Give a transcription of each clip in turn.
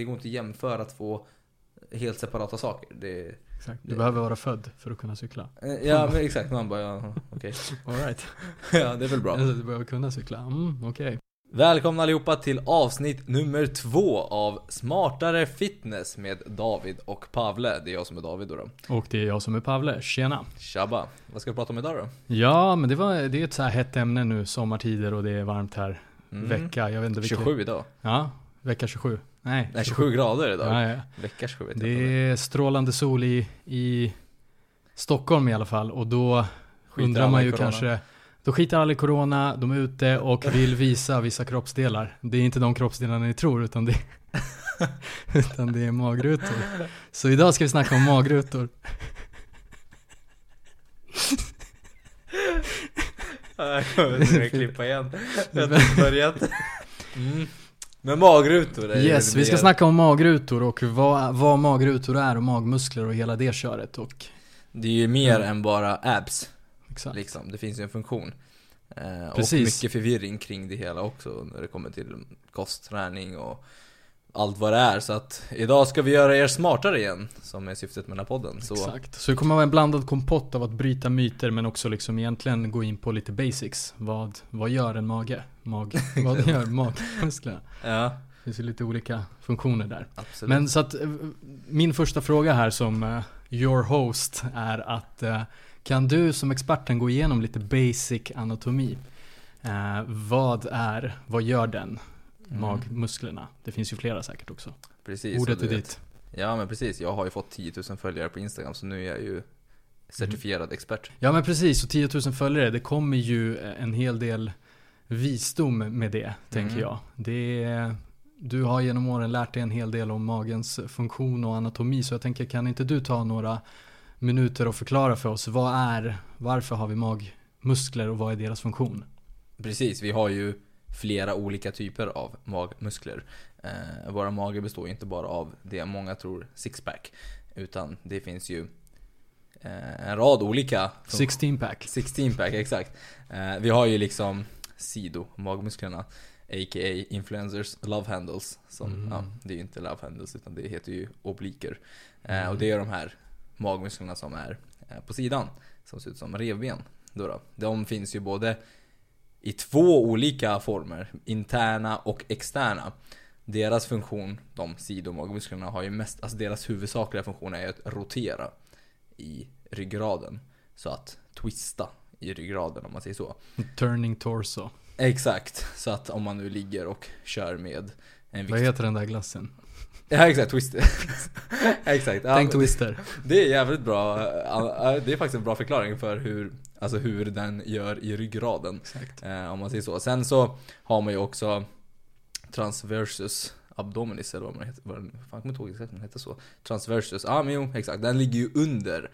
det går inte att jämföra två helt separata saker. Det, Exakt. Du Det- behöver vara född för att kunna cykla. eh, ja men exakt, man bara ja, okej. Alright. ja det är väl bra. Alltså, du behöver kunna cykla. Mm, okej. Välkomna allihopa till avsnitt nummer två av Smartare Fitness med David och Pavle. Det är jag som är David då. då. Och det är jag som är Pavle. Tjena. Tjabba! Vad ska vi prata om idag då? Ja, men det, var, det är ett så här hett ämne nu, sommartider och det är varmt här. Mm. Vecka, jag vet inte vilken. 27 idag. Ja, vecka 27. Nej, Nej 27 grader idag. Ja, ja. Vecka 27 vet Det är strålande sol i, i Stockholm i alla fall och då Skiter undrar man ju kanske Då skiter alla i corona, de är ute och vill visa vissa kroppsdelar. Det är inte de kroppsdelarna ni tror utan det, utan det är magrutor. Så idag ska vi snacka om magrutor. Jag kommer klippa igen. Jag har börjat. Mm. Men magrutor är ju Yes, det vi ska snacka om magrutor och vad, vad magrutor är och magmuskler och hela det köret och Det är ju mer Mm. än bara abs. exakt. Liksom. Det finns ju en funktion. Eh, och mycket förvirring kring det hela också när det kommer till kostträning och allt vad det är. Så att idag ska vi göra er smartare igen, som är syftet med den här podden. Så Exakt. Så det kommer vara en blandad kompott av att bryta myter men också liksom egentligen gå in på lite basics. Vad, vad gör en mage? Mag, vad gör magmusklerna? ja, Det finns ju lite olika funktioner där. absolut. Men så att eh, min första fråga här som eh, your host är att eh, kan du som experten gå igenom lite basic anatomi? Eh, vad är, vad gör den? Mm. Magmusklerna. Det finns ju flera säkert också. precis, Ordet är ditt. Ja men precis, jag har ju fått 10 000 följare på Instagram så nu är jag ju certifierad expert. Ja men precis, och 10 000 följare, det kommer ju en hel del visdom med det, tänker Mm. jag. Det är, du har genom åren lärt dig en hel del om magens funktion och anatomi, så jag tänker, kan inte du ta några minuter och förklara för oss, vad är, varför har vi magmuskler och vad är deras funktion? Precis, vi har ju flera olika typer av magmuskler. Eh, våra mage består ju inte bara av det många tror sixpack. Utan det finns ju eh, en rad olika 16 pack. 16 pack, exakt. Eh, vi har ju liksom sido, magmusklerna. A.k.a. influencers love handles. Som, Mm. ja, det är ju inte love handles utan det heter ju obliker. Eh, Mm. och det är de här magmusklerna som är eh, på sidan. Som ser ut som revben. Då då. De finns ju både i två olika former. Interna och externa. Deras funktion, de sidomagmusklerna, har ju mest, alltså deras huvudsakliga funktion är att rotera i ryggraden. Så att twista i ryggraden om man säger så. Turning torso. Exakt, så att om man nu ligger och kör med en vikt. Vad heter den där glassen? Ja exakt, twister. exakt. Ja, Tänk twister. det är jävligt bra, det är faktiskt en bra förklaring för hur, alltså hur den gör i ryggraden. Eh, om man säger så. Sen så har man ju också transversus abdominis eller vad man heter. Vad fan jag kommer inte ihåg exakt vad den heter så. Transversus, ja ah, men jo exakt. Den ligger ju under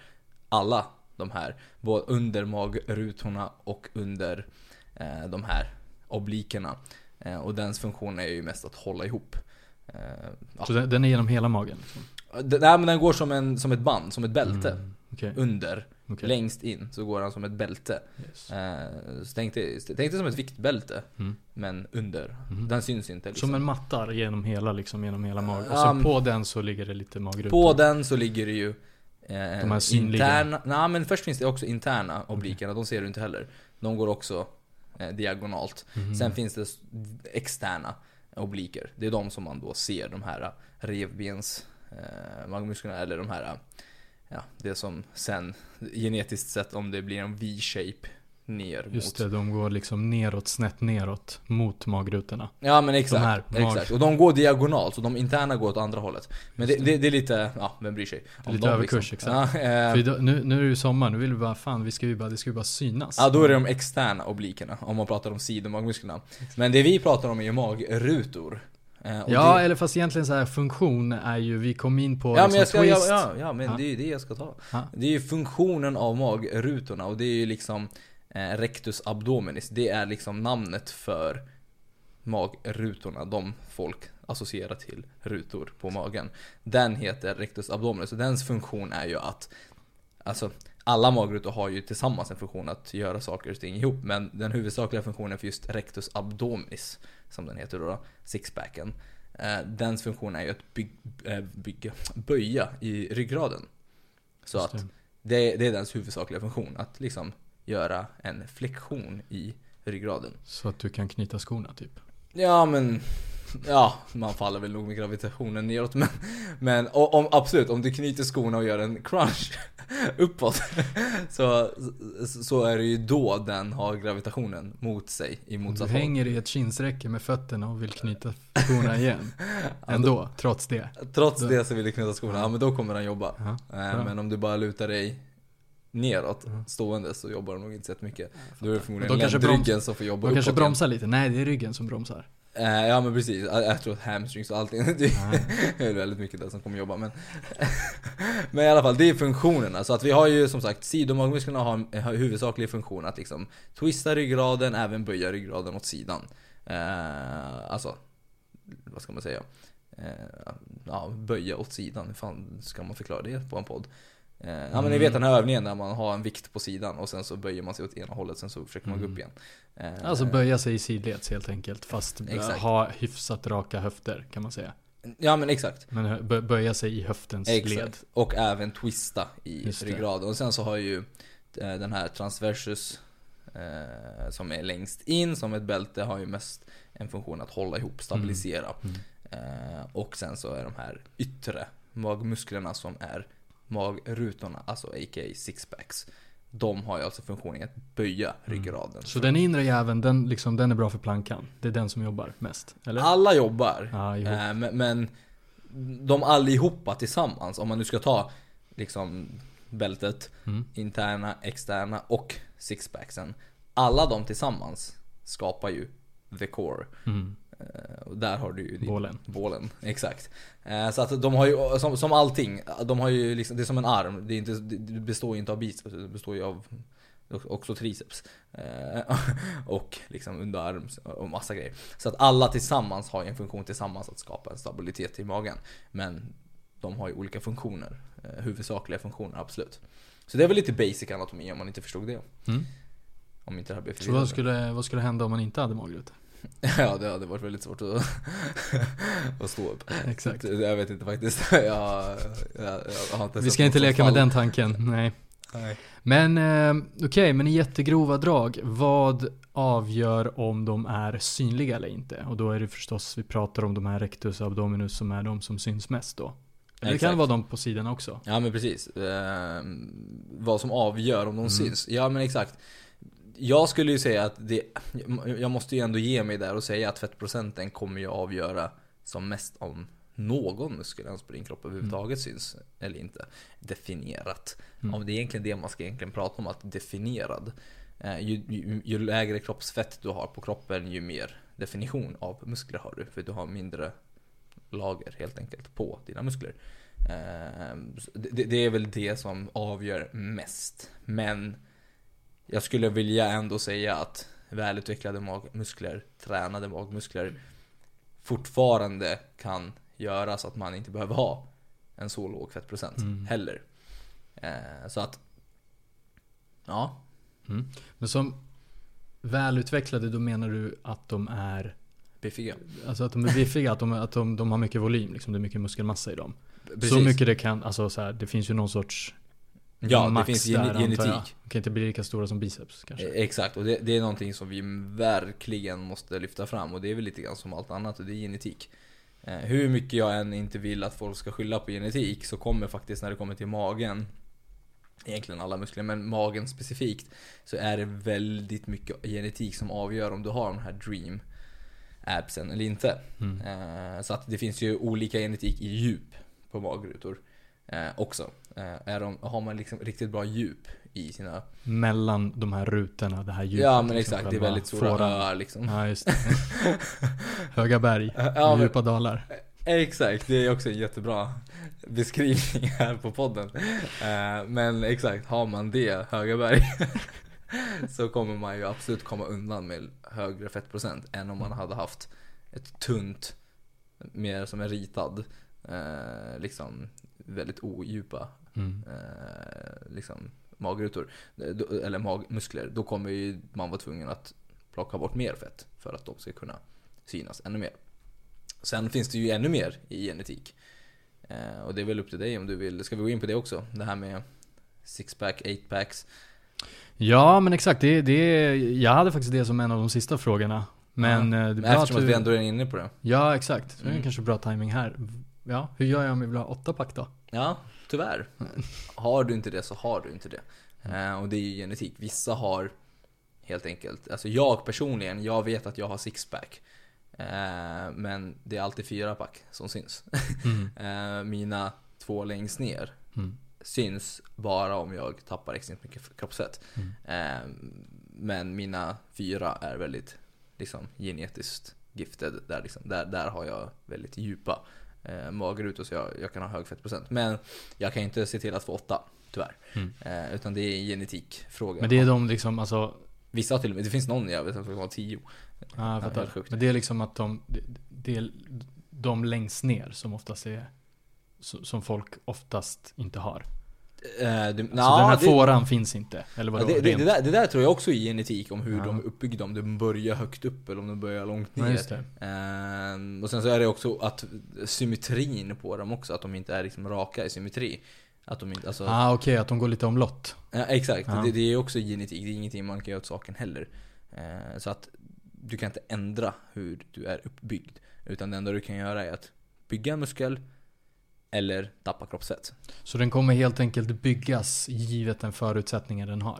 alla de här. Både under magrutorna och under eh, de här oblikerna. Eh, och dens funktion är ju mest att hålla ihop. Eh, ja. Så den, den är genom hela magen? Liksom. Den, nej men den går som, en, som ett band, som ett bälte. Mm, Okej. Under, okej. längst in, så går den som ett bälte. Yes. Eh, så tänk dig, tänk dig som ett viktbälte, Mm. men under. Mhm. Den syns inte liksom. Som en matta genom hela, liksom, genom hela magen. Och men- på den så ligger det lite magrutor. På den så ligger det ju eh, De här synliga. interna, nej men först finns det också interna oblikerna, de ser du inte heller. De går också eh, diagonalt. Mhm. Sen finns det externa obliker. Det är de som man då ser, de här revbens eh, magmusklerna eller de här Ja, det som sen genetiskt sett om det blir en V-shape ner Just mot det, de går liksom neråt, snett neråt mot magrutorna. Ja men exakt, här exakt. Och de går diagonalt, så de interna går åt andra hållet. Men det, det. det, är lite, ja vem bryr sig? Är lite dem, överkurs, exakt. Ja, eh, För idag, nu, nu är det ju sommar, nu vill vi bara, fan vi ska ju bara, det ska ju bara synas. ja, då är det de externa oblikerna, om man pratar om sidomagmusklerna. Men det vi pratar om är ju magrutor. Eh, Ja, det, eller fast egentligen så här funktion är ju, vi kom in på ja men liksom jag ska, ja, twist. ja, ja men Ja. det är ju det jag ska ta. Ja. Det är ju funktionen av magrutorna och det är ju liksom eh, rectus abdominis. Det är liksom namnet för magrutorna, de folk associerar till rutor på magen. Den heter rectus abdominis och dens funktion är ju att Alltså alla magrutor har ju tillsammans en funktion att göra saker och ting ihop men den huvudsakliga funktionen för just rectus abdominis som den heter då, sixpacken Eh, dens funktion är ju att byg, eh, bygga, böja i ryggraden. Så att det. det, det är dens huvudsakliga funktion. Att liksom göra en flexion i ryggraden. Så att du kan knyta skorna typ. Ja men Ja, man faller väl nog med gravitationen neråt men, men om, absolut, om du knyter skorna och gör en crunch uppåt så, så är det ju då den har gravitationen mot sig i du motsatt håll. hänger i ett kinsräcke med fötterna och vill knyta skorna igen. Ändå, trots det. Trots Då- det så vill du knyta skorna, ja men då kommer den jobba. Ja, Eh. Men om du bara lutar dig neråt, Ja. stående, så jobbar den nog inte så jättemycket. Då är det de förmodligen kanske ländryggen som får jobba kanske uppåt igen. bromsar lite. Nej, det är ryggen som bromsar. Eh, ja men precis, jag, tror att hamstrings och allting, det Ja. är väldigt mycket där som kommer jobba men Men i alla fall, det är funktionerna. Så att vi har ju som sagt, sidomagmusklerna har en huvudsaklig funktion att liksom twista ryggraden, även böja ryggraden åt sidan. Eh, alltså, vad ska man säga? Eh, ja, böja åt sidan, hur fan ska man förklara det på en podd? Eh, ja men ni vet den här övningen när man har en vikt på sidan och sen så böjer man sig åt ena hållet, sen så försöker man gå upp Mm. igen. Eh, Alltså böja sig i sidleds helt enkelt. Fast Exakt. ha hyfsat raka höfter kan man säga. Ja men exakt. Men böja sig i höftens led. Exakt. Och även twista i ryggraden. Och sen så har ju eh, den här transversus eh, som är längst in som ett bälte har ju mest en funktion att hålla ihop, stabilisera. Mm. Eh, och sen så är de här yttre magmusklerna som är magrutorna, alltså a.k.a. sixpacks. De har ju alltså funktionen att böja ryggraden. Mm. Så den inre jäveln, den, liksom, den är bra för plankan. Det är den som jobbar mest. Eller? Alla jobbar. Ja, jo. Eh, men, men de allihopa tillsammans, om man nu ska ta liksom bältet, Mm. interna, externa och sixpacksen. Alla de tillsammans skapar ju the core. Mm. Eh, Och där har du ju din- Bålen. Bålen, exakt. Eh, Så att de har ju, som, som allting, de har ju liksom, det är som en arm. Det, är inte, det består ju inte av biceps, det består ju av också triceps. Eh, Och liksom underarm och massa grejer. Så att alla tillsammans har ju en funktion tillsammans att skapa en stabilitet i magen. Men de har ju olika funktioner. Huvudsakliga funktioner, absolut. Så det är väl lite basic anatomi om man inte förstod det. Mm. Om inte det här blev Så vad skulle, vad skulle hända om man inte hade magrutor? Ja, det hade varit väldigt svårt att, att stå upp. Exakt. Jag vet inte faktiskt. Jag, jag, jag, har inte Vi ska inte leka med fall. den tanken, nej. Nej. Men eh, okej, men i jättegrova drag, vad avgör om de är synliga eller inte? Och då är det förstås, vi pratar om de här rectus abdominus som är de som syns mest då. Eller det kan vara de på sidan också. Ja men precis. Eh, vad som avgör om de Mm. syns. Ja men exakt. Jag skulle ju säga att det, jag måste ju ändå ge mig där och säga att fettprocenten kommer ju avgöra som mest om någon muskel ens på din kropp överhuvudtaget syns eller inte. Definierat. Mm. Om det är egentligen det man ska egentligen prata om, att definierad. Eh, ju, ju, ju lägre kroppsfett du har på kroppen, ju mer definition av muskler har du. För du har mindre lager helt enkelt på dina muskler. Eh, det, det är väl det som avgör mest. Men jag skulle vilja ändå säga att välutvecklade magmuskler, tränade magmuskler fortfarande kan göra så att man inte behöver ha en så låg fettprocent Mm. heller. Eh, så att, ja. Mm. Men som välutvecklade, då menar du att de är Biffiga. Alltså att de är biffiga, att de, att de, de har mycket volym, liksom, det är mycket muskelmassa i dem. Precis. Så mycket det kan, alltså så här, det finns ju någon sorts Ja, det finns där, gen- jag. genetik. De kan inte bli lika stora som biceps kanske. Eh, Exakt, och det, det är någonting som vi verkligen måste lyfta fram och det är väl lite grann som allt annat och det är genetik. Eh, hur mycket jag än inte vill att folk ska skylla på genetik så kommer faktiskt när det kommer till magen Egentligen alla muskler, men magen specifikt Så är det väldigt mycket genetik som avgör om du har den här dream absen eller inte. Mm. Eh, så att det finns ju olika genetik i djup på magrutor eh, också. Eh, är de, har man liksom riktigt bra djup i sina Mellan de här rutorna, det här djupet. Ja men liksom, exakt, det är väldigt stora fåran. öar liksom. Ja just det. Höga berg, Ja, men- djupa dalar. Exakt, det är också en jättebra beskrivning här på podden. Eh, Men exakt, har man det, höga berg, så kommer man ju absolut komma undan med högre fettprocent än om man hade haft ett tunt, mer som en ritad, eh, liksom väldigt odjupa Mm. eh, liksom magrutor, Eh, eller magmuskler. Då kommer ju man vara tvungen att plocka bort mer fett för att de ska kunna synas ännu mer. Sen finns det ju ännu mer i genetik. Eh, och det är väl upp till dig om du vill. Ska vi gå in på det också? Det här med sixpack, eightpacks. Ja, men exakt. Det, det, jag hade faktiskt det som en av de sista frågorna. Men ja. eh, det är Men eftersom att vi ändå är inne på det. Ja, exakt. Så det är Mm. kanske bra timing här. Ja, hur gör jag om jag vill ha åtta pack då? Ja, tyvärr. Har du inte det så har du inte det. Eh, och det är ju genetik. Vissa har helt enkelt, alltså jag personligen, jag vet att jag har sixpack. Eh, men det är alltid fyra pack som syns. Mm. Eh, mina två längst ner Mm. syns bara om jag tappar extremt mycket kroppsfett. Mm. Men mina fyra är väldigt liksom, genetiskt gifted. Där, liksom, där, där har jag väldigt djupa eh, magrutor så jag, jag kan ha hög fettprocent. Men jag kan inte se till att få åtta, tyvärr. Mm. Eh, utan det är en genetikfråga. Men det är de liksom, alltså, Vissa har till och med, det finns någon jag vet som har tio. ja, jag fattar. Men det är liksom att de, det, är de längst ner som oftast är, so- som folk oftast inte har. Eh, du, Så nja, den här det- fåran finns inte, eller vadå? det, det, det, där, det där tror jag också är genetik om hur Ja. de är uppbyggda. Om de börjar högt upp eller om de börjar långt ner. Ehm, och sen så är det också att symmetrin på dem också, att de inte är liksom raka i symmetri. Att de inte, alltså, Ah, okej, att de går lite omlott. ja, exakt, Ja. det, är också genetik, det är ingenting man kan göra åt saken heller. Ehm, så att du kan inte ändra hur du är uppbyggd. Utan det enda du kan göra är att bygga en muskel eller tappa kroppsfett. Så den kommer helt enkelt byggas givet den förutsättningen den har.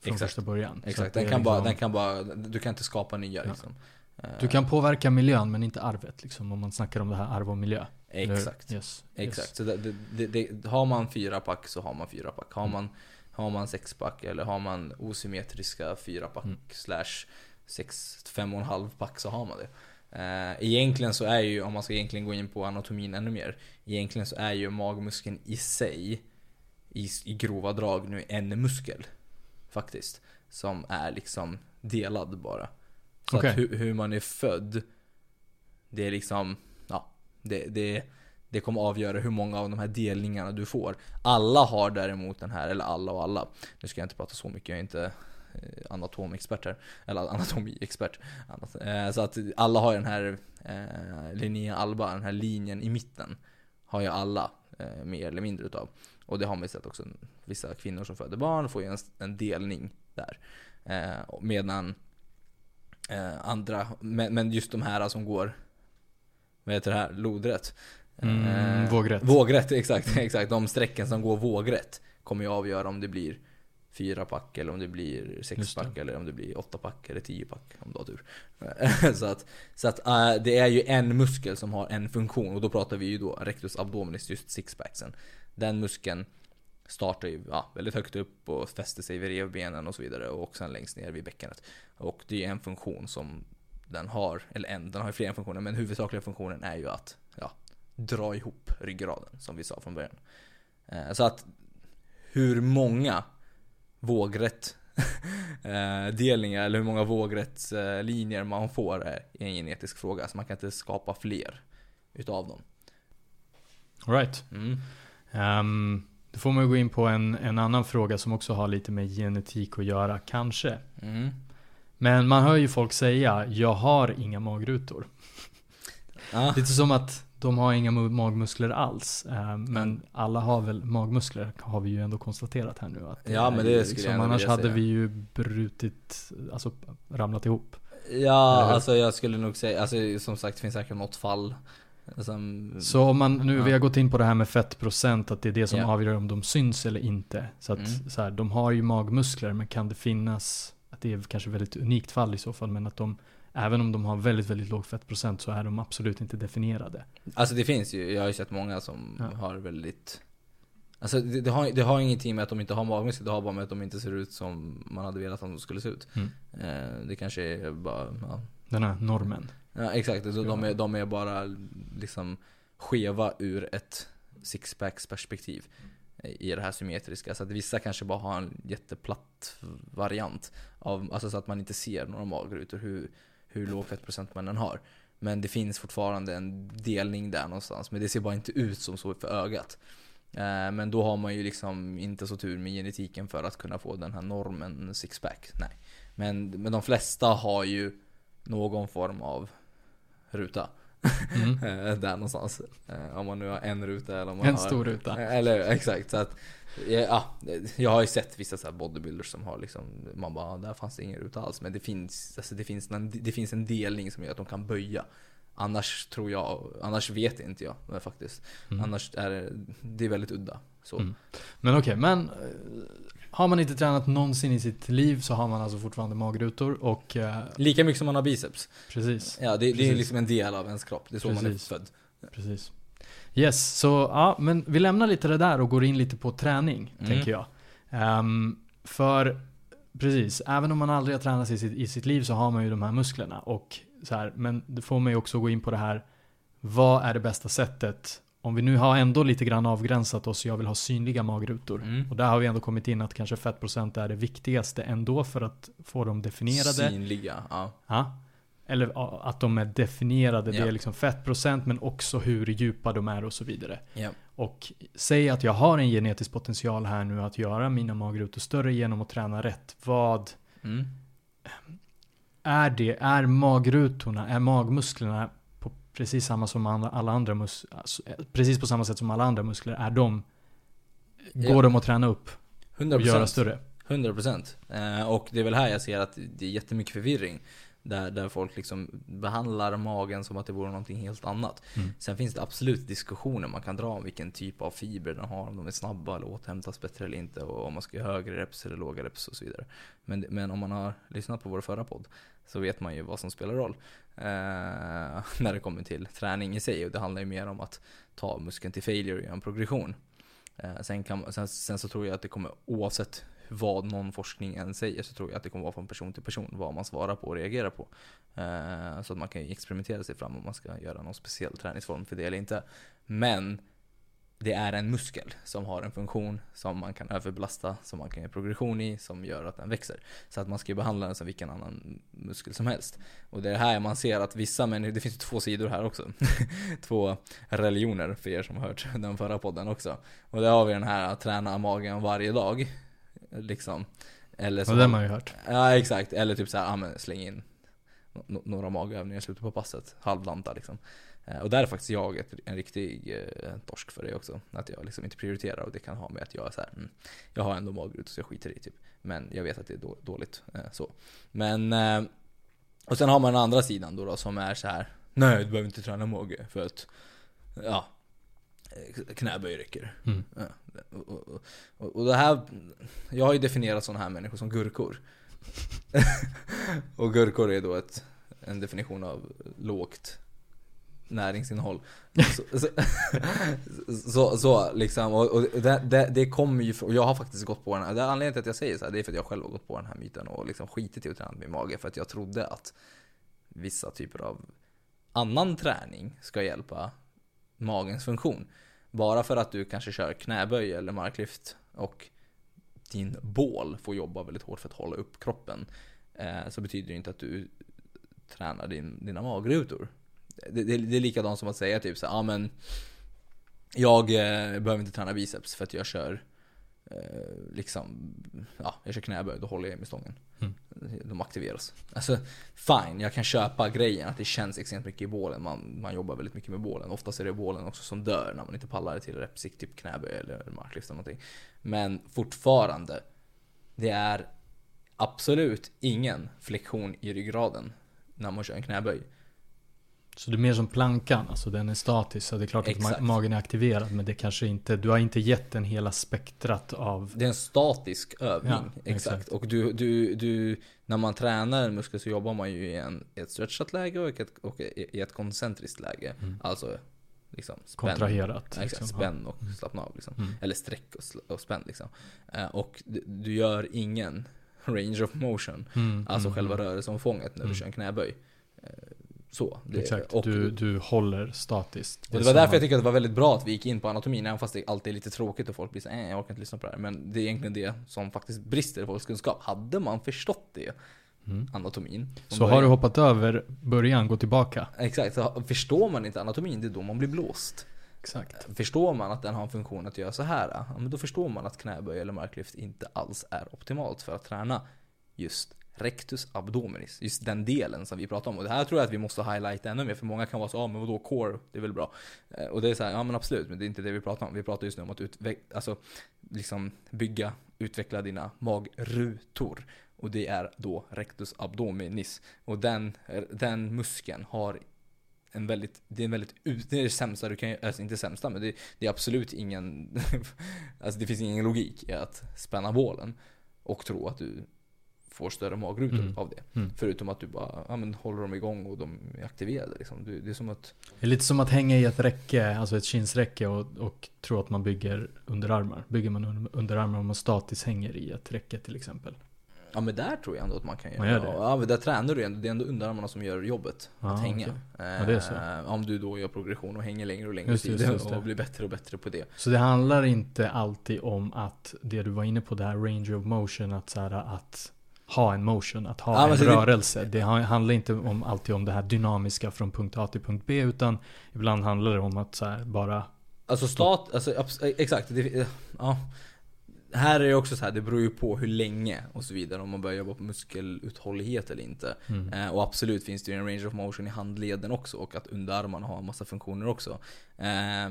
Från Exakt. första början. Exakt, den kan, bara, liksom- den kan bara, du kan inte skapa nya Ja. liksom. Ehm, Du kan påverka miljön men inte arvet liksom, om man snackar om det här arv och miljö. Exakt. Yes. Exakt, Yes. så det, det, det, har man fyra pack så har man fyra pack. Har Mm. man, har man sex pack eller har man osymmetriska fyra pack Mm. slash sex, fem och en halv pack så har man det. Eh, egentligen så är ju, om man ska egentligen gå in på anatomin ännu mer, egentligen så är ju magmuskeln i sig, i, i grova drag nu, en muskel. Faktiskt. Som är liksom delad bara. Så Okej. att hur, hur man är född, det är liksom, ja, det, det, det kommer avgöra hur många av de här delningarna du får. Alla har däremot den här, eller alla och alla. Nu ska jag inte prata så mycket, jag är inte anatomexpert här. Eller anatomiexpert. Eh, Så att alla har ju den här eh, linjen alba, den här linjen i mitten. Har ju alla eh, mer eller mindre utav. Och det har man ju sett också. Vissa kvinnor som föder barn får ju en, en delning där. Eh, Medan eh, andra, men, just de här som går, vad heter det här, lodrätt. Mm, Eh, vågrätt. Vågrätt, exakt, exakt. De strecken som går vågrätt kommer ju avgöra om det blir fyra pack eller om det blir sex pack eller om det blir åtta pack eller tio pack om du har tur. så att, så att eh, det är ju en muskel som har en funktion och då pratar vi ju då rectus abdominis, just sixpacksen. Den muskeln startar ju ja, väldigt högt upp och fäster sig vid revbenen och så vidare och sen längst ner vid bäckenet. Och det är en funktion som den har, eller en, den har ju flera funktioner men huvudsakliga funktionen är ju att ja, dra ihop ryggraden som vi sa från början. Eh, Så att hur många vågrätt eh, delningar eller hur många vågrättslinjer man får är en genetisk fråga. Så man kan inte skapa fler utav dem. All right. Mm. Um, då får man gå in på en, en annan fråga som också har lite med genetik att göra, kanske. Mm. Men man hör ju folk säga, jag har inga magrutor. Ja. Lite som att de har inga mu- magmuskler alls. Eh, men alla har väl magmuskler, har vi ju ändå konstaterat här nu. Att Ja, men det skulle jag ändå Annars hade vi ju brutit, alltså ramlat ihop. Ja, alltså jag skulle nog säga, alltså som sagt det finns säkert något fall som... Så om man, nu Ja. vi har gått in på det här med fettprocent, att det är det som Ja. avgör om de syns eller inte. Så att Mm. så här, de har ju magmuskler, men kan det finnas, att det är kanske väldigt unikt fall i så fall, men att de, även om de har väldigt, väldigt låg fettprocent så är de absolut inte definierade. Alltså det finns ju, jag har ju sett många som Ja. har väldigt Alltså det, det, har, det har ingenting med att de inte har magmuskler, det har bara med att de inte ser ut som man hade velat att de skulle se ut. Mm. Eh, det kanske är bara, ja, Den här normen. ja exakt. De, de, Ja. är, de är bara liksom skeva ur ett sixpacks perspektiv i det här symmetriska. Så att vissa kanske bara har en jätteplatt variant. Av, alltså så att man inte ser några magrutor hur, hur låg fettprocent man än har. Men det finns fortfarande en delning där någonstans. Men det ser bara inte ut som så för ögat. Eh, men då har man ju liksom inte så tur med genetiken för att kunna få den här normen sixpack. Nej. Men, men de flesta har ju någon form av ruta. Mm. Eh, Där någonstans. Eh, Om man nu har en ruta eller om man En har... stor ruta. Eh, Eller exakt. Så att, ja, jag har ju sett vissa så bodybuilders som har liksom, man bara, "Ah, där fanns det ingen ruta alls. Men det finns, alltså det finns, en, det finns en delning som gör att de kan böja. Annars tror jag, annars vet inte jag faktiskt. Mm. Annars är det, det är väldigt udda. Så. Mm. Men okej, men eh, har man inte tränat någonsin i sitt liv så har man alltså fortfarande magrutor och eh, Lika mycket som man har biceps. precis. Ja, det, det är Precis. liksom en del av ens kropp. Det är så man Precis. är född. Precis. Yes, så ja, men vi lämnar lite det där och går in lite på träning, Mm. tänker jag. Ehm, för, precis, även om man aldrig har tränat i sitt, i sitt liv så har man ju de här musklerna. Och så här, men det får mig också gå in på det här, vad är det bästa sättet? Om vi nu har ändå lite grann avgränsat oss, jag vill ha synliga magrutor. Mm. Och där har vi ändå kommit in att kanske fettprocent är det viktigaste ändå för att få dem definierade. Synliga, ja. Ja. Eller att de är definierade. Det Ja. är liksom fettprocent men också hur djupa de är och så vidare. ja. Och säg att jag har en genetisk potential här nu att göra mina magrutor större genom att träna rätt. Vad Mm. är det? Är magrutorna, är magmusklerna precis samma som alla andra mus alltså, precis på samma sätt som alla andra muskler? Är de, går Ja. de att träna upp 100%. och göra större? 100% eh, Och det är väl här jag ser att det är jättemycket förvirring. Där, där folk liksom behandlar magen som att det vore någonting helt annat. Mm. Sen finns det absolut diskussioner man kan dra om vilken typ av fiber den har. Om de är snabba eller återhämtas bättre eller inte. Och om man ska göra högre reps eller låga reps och så vidare. Men, men om man har lyssnat på vår förra podd så vet man ju vad som spelar roll. Eh, när det kommer till träning i sig. Och det handlar ju mer om att ta muskeln till failure och göra en progression. Eh, sen, kan, sen, sen så tror jag att det kommer, oavsett vad någon forskning än säger, så tror jag att det kommer vara från person till person vad man svarar på och reagerar på. Eh, så att man kan ju experimentera sig fram om man ska göra någon speciell träningsform för det eller inte. Men det är en muskel som har en funktion som man kan överbelasta, som man kan göra progression i, som gör att den växer. Så att man ska ju behandla den som vilken annan muskel som helst. Och det är här man ser att vissa människor, det finns ju två sidor här också. två religioner för er som har hört den förra podden också. Och där har vi den här att träna magen varje dag. Liksom. Eller Och som det har man ju hört. Ja exakt, eller typ såhär, ja men släng in några magövningar i slutet på passet, halvlanta liksom. Eh, Och där är faktiskt jag ett, en riktig eh, torsk för det också. Att jag liksom inte prioriterar och det kan ha med att jag är så här, mm, jag har ändå magrutor så jag skiter i typ. Men jag vet att det är då, dåligt eh, så. Men, eh, och sen har man den andra sidan då, då som är så här. nej du behöver inte träna mage för att, ja, eh, knäböj räcker. Mm. Ja, och, och, och, och det här, jag har ju definierat sådana här människor som gurkor. och gurkor är då ett, en definition av lågt näringsinnehåll. Så, så, så, så liksom, och, och det, det, det kommer ju från, och jag har faktiskt gått på den här, det är anledningen till att jag säger så här, det är för att jag själv har gått på den här myten och liksom skitit i att träna min mage för att jag trodde att vissa typer av annan träning ska hjälpa magens funktion. Bara för att du kanske kör knäböj eller marklyft och din bål får jobba väldigt hårt för att hålla upp kroppen. Eh, så betyder det inte att du tränar din, dina magrutor. Det, det, det är likadant som att säga typ så ja men Jag eh, behöver inte träna biceps för att jag kör eh, liksom, ja, jag kör knäböj, då håller jag med stången. Mm. De aktiveras. Alltså, fine, jag kan köpa grejen att det känns extremt mycket i bålen. Man, man jobbar väldigt mycket med bålen. Oftast är det bålen också som dör när man inte pallar till repsikt, typ knäböj eller marklyft eller någonting. Men fortfarande, det är absolut ingen flexion i ryggraden när man kör en knäböj. Så det är mer som plankan, alltså den är statisk. Så det är klart att Exakt. ma- magen är aktiverad. Men det kanske inte, du har inte gett den hela spektrat av... Det är en statisk övning. Ja, exakt. exakt. Och du, du, du, när man tränar en muskel så jobbar man ju i, en, ett stretchat läge och ett, och i ett koncentriskt läge. Mm. Alltså liksom spänn. Kontraherat. Exakt, liksom. spänn och slappna av liksom. Mm. Eller sträck och, och spänn liksom. Eh, och du, gör ingen range of motion. Mm, Alltså mm, själva mm. rörelseomfånget när du Mm. kör en knäböj. Eh, så. Det, Exakt, och, du, du håller statiskt. och det var därför jag tycker att det var väldigt bra att vi gick in på anatomin, även fast det alltid är lite tråkigt och folk blir såhär, äh, jag orkar inte lyssna på det här. Men det är egentligen det som faktiskt brister i folks kunskap. Hade man förstått det, Mm. anatomin. Så har början- du hoppat över början, gå tillbaka. Exakt, så förstår man inte anatomin, det är då man blir blåst. Exakt. Förstår man att den har en funktion att göra så här, ja, men då förstår man att knäböj eller marklyft inte alls är optimalt för att träna just rectus abdominis. Just den delen som vi pratar om. Och det här tror jag att vi måste highlighta ännu mer. För många kan vara så, ja ah, men vadå core? Det är väl bra. Eh, och det är så här, ja men absolut. Men det är inte det vi pratar om. Vi pratar just nu om att utveckla, alltså, liksom bygga, utveckla dina magrutor. Och det är då rectus abdominis. Och den, eh, den muskeln har en väldigt, det är en väldigt, det är det sämsta du kan alltså inte sämsta men det, det är absolut ingen, alltså det finns ingen logik i att spänna bålen och tro att du får större magrutor mm. av det. Mm. Förutom att du bara ja, men håller dem igång och de är aktiverade. Liksom. Det, är som att... Det är lite som att hänga i ett räcke, alltså ett kinsräcke och, och tro att man bygger underarmar. Bygger man underarmar om man statiskt hänger i ett räcke till exempel. Ja men där tror jag ändå att man kan göra man gör det. Ja där tränar du ändå, det är ändå underarmarna som gör jobbet. Ah, att hänga. Okay. Ja, det är så. Eh, om du då gör progression och hänger längre och längre tid och blir bättre och bättre på det. Så det handlar inte alltid om att det du var inne på, det här range of motion, att, så här, att ha en motion, att ha ja, en rörelse. Det, det handlar inte om, alltid om det här dynamiska från punkt A till punkt B, utan ibland handlar det om att så bara... Alltså stat, alltså exakt. Det, ja här är det också så här, det beror ju på hur länge och så vidare. Om man börjar jobba på muskeluthållighet eller inte. Mm. Eh, och absolut finns det ju en range of motion i handleden också och att underarmarna har en massa funktioner också. Eh,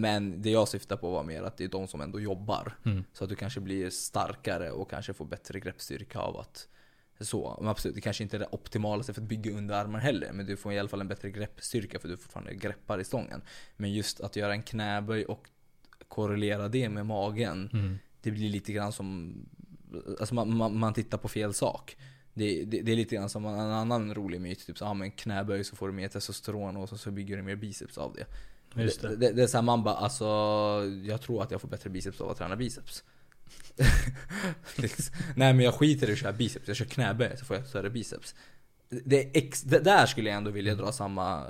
men det jag syftar på var mer att det är de som ändå jobbar. Mm. Så att du kanske blir starkare och kanske får bättre greppstyrka av att så, men absolut, det kanske inte är det optimalaste för att bygga underarmar heller. Men du får i alla fall en bättre greppstyrka för du fortfarande greppar i stången. Men just att göra en knäböj och korrelera det med magen. Mm det blir lite grann som, alltså man, man, man tittar på fel sak. Det, det, det, är lite grann som en annan rolig myt, typ så, ah, men knäböj så får du mer testosteron och så, så bygger du mer biceps av det. Just det. Det, det är såhär man bara, alltså jag tror att jag får bättre biceps av att träna biceps. Nej men jag skiter i att köra biceps, jag kör knäböj så får jag större biceps det ex, det där skulle jag ändå vilja dra samma,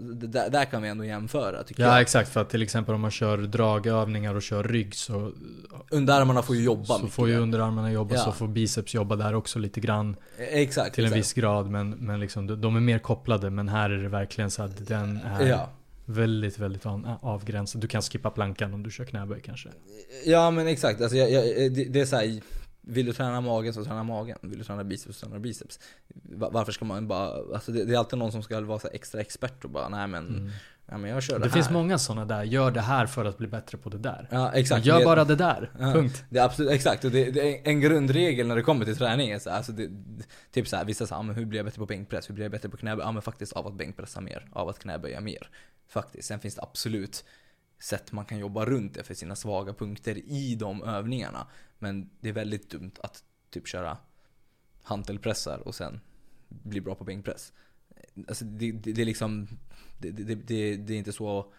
där, där kan vi ändå jämföra tycker ja, jag. exakt, för att till exempel om man kör dragövningar och kör rygg så Underarmarna får ju jobba Så får ju underarmarna jobba, ja. så får biceps jobba där också lite grann Exakt Till en exakt. viss grad, men, men liksom de är mer kopplade Men här är det verkligen så att den är ja. Väldigt, väldigt avgränsad. Du kan skippa plankan om du kör knäböj kanske. Ja men exakt, alltså jag, jag, det, det är så här, vill du träna magen så träna magen. Vill du träna biceps så träna biceps. Varför ska man bara, alltså det, det är alltid någon som ska vara extra expert och bara nej men mm. Ja, men jag kör det, det här. finns många sådana där, gör det här för att bli bättre på det där. Ja, exakt. Gör bara det där, ja, punkt. Det är absolut, exakt. Och det, det, är en grundregel när det kommer till träning är så här, alltså det, Typ såhär, vissa säger men hur blir jag bättre på bänkpress? Hur blir jag bättre på knäböj? Ja men faktiskt av att bänkpressa mer, av att knäböja mer. Faktiskt. Sen finns det absolut sätt man kan jobba runt det för sina svaga punkter i de övningarna. Men det är väldigt dumt att typ köra hantelpressar och sen bli bra på bänkpress. Alltså det, det, det är liksom, det, det, det, är inte så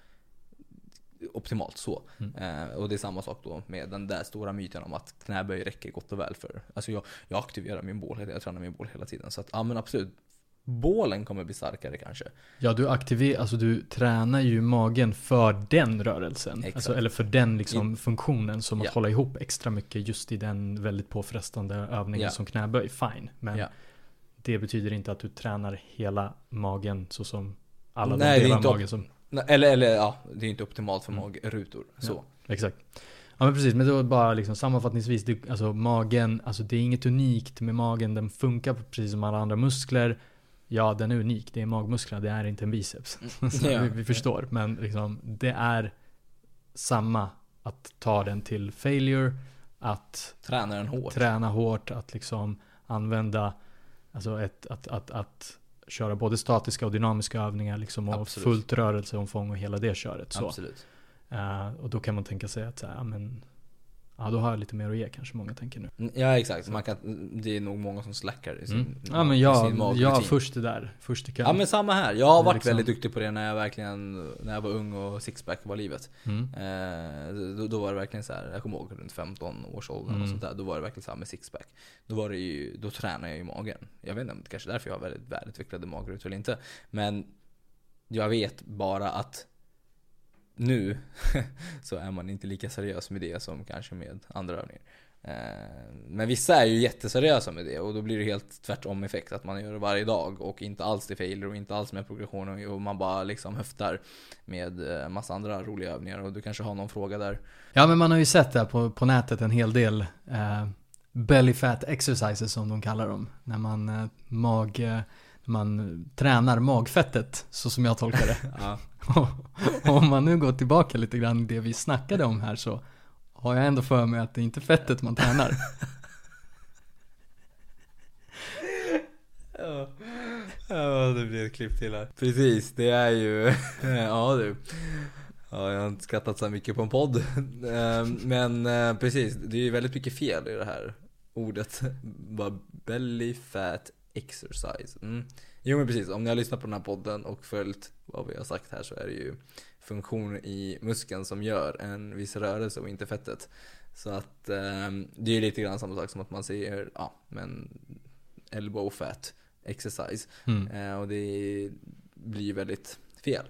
optimalt så. Mm. Eh, och det är samma sak då med den där stora myten om att knäböj räcker gott och väl för. Alltså jag, jag aktiverar min bål, jag tränar min bål hela tiden. Så att ja men absolut, bålen kommer bli starkare kanske. Ja, du aktiverar, alltså du tränar ju magen för den rörelsen. Alltså, eller för den liksom I, funktionen, som att hålla ihop extra mycket just i den väldigt påfrestande övningen ja. som knäböj. Fine. Men ja. det betyder inte att du tränar hela magen så som alla Nej, de delar av magen som... Eller, eller ja, det är inte optimalt för mm. magrutor. Så. exakt. Ja men precis, men då bara liksom sammanfattningsvis, det, alltså magen, alltså det är inget unikt med magen, den funkar precis som alla andra muskler. Ja, den är unik. Det är magmusklerna, det är inte en biceps. Mm. ja. vi, vi, förstår. Men liksom, det är samma att ta den till failure. Att träna den hårt. Träna hårt, att liksom använda, alltså ett, att, att, att köra både statiska och dynamiska övningar liksom och Absolut. fullt rörelseomfång och hela det köret. Så. Absolut. Uh, och då kan man tänka sig att så här, men Ja, då har jag lite mer att ge kanske många tänker nu. Mm, ja exakt, man kan, det är nog många som slackar i sin, mm. Ja men jag, jag först det där, först i kön. Ja men samma här, jag har varit liksom... väldigt duktig på det när jag verkligen, när jag var ung och sixpack var livet. Mm. Eh, då, då, var det verkligen så här, jag kommer ihåg runt 15 års ålder mm. och sånt där, då var det verkligen så här med sixpack. Då var det ju, då tränade jag ju magen. Jag vet inte, om det kanske är därför jag har väldigt välutvecklade magrutor eller inte. Men jag vet bara att nu så är man inte lika seriös med det som kanske med andra övningar. Eh, men vissa är ju jätteseriösa med det och då blir det helt tvärtom effekt. Att man gör det varje dag och inte alls till failure och inte alls med progression och man bara liksom höftar med eh, massa andra roliga övningar och du kanske har någon fråga där? Ja men man har ju sett det på, på nätet en hel del. Eh, belly fat exercises som de kallar dem. När man, eh, mag, eh, man tränar magfettet, så som jag tolkar det. Ja. Och om man nu går tillbaka lite grann det vi snackade om här så har jag ändå för mig att det är inte fettet man tränar. Ja, ja det blir ett klipp till här. Precis, det är ju, ja du. Ja, jag har inte skrattat så mycket på en podd. Eh, Men eh, precis, det är ju väldigt mycket fel i det här ordet. Bara belly fat exercise. Mm. Jo men precis, om ni har lyssnat på den här podden och följt vad vi har sagt här så är det ju funktion i muskeln som gör en viss rörelse och inte fettet. Så att eh, det är ju lite grann samma sak som att man säger, ja men elbow fat exercise. Mm. Eh, och det blir ju väldigt fel.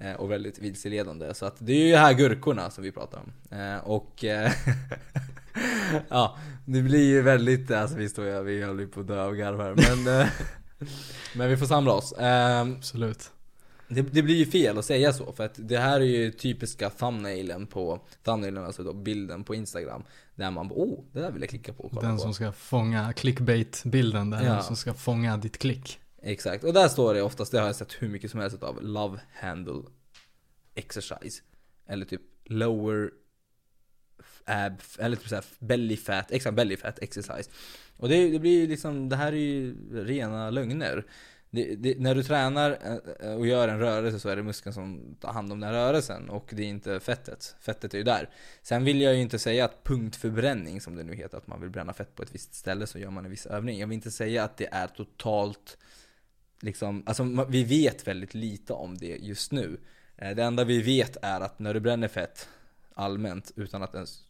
Eh, och väldigt vilseledande. Så att det är ju här gurkorna som vi pratar om. Eh, och eh, ja, det blir ju väldigt, alltså vi står ju, vi håller ju på att dö av garv här. Men, men vi får samla oss. Eh, Absolut. det, det blir ju fel att säga så, för att det här är ju typiska thumbnailen på, thumbnailen alltså då bilden på Instagram. Där man bara, oh, det där vill jag klicka på och kolla Den på. som ska fånga clickbait-bilden, den Ja. som ska fånga ditt klick. Exakt, och där står det oftast, det har jag sett hur mycket som helst av Love handle exercise. Eller typ lower ab, eller typ såhär belly fat, exakt belly fat exercise. Och det, det blir ju liksom, det här är ju rena lögner. Det, det, när du tränar eh, eh, och gör en rörelse så är det muskeln som tar hand om den rörelsen och det är inte fettet. Fettet är ju där. Sen vill jag ju inte säga att punktförbränning, som det nu heter, att man vill bränna fett på ett visst ställe så gör man en viss övning. Jag vill inte säga att det är totalt liksom, alltså vi vet väldigt lite om det just nu. Eh, det enda vi vet är att när du bränner fett allmänt utan att ens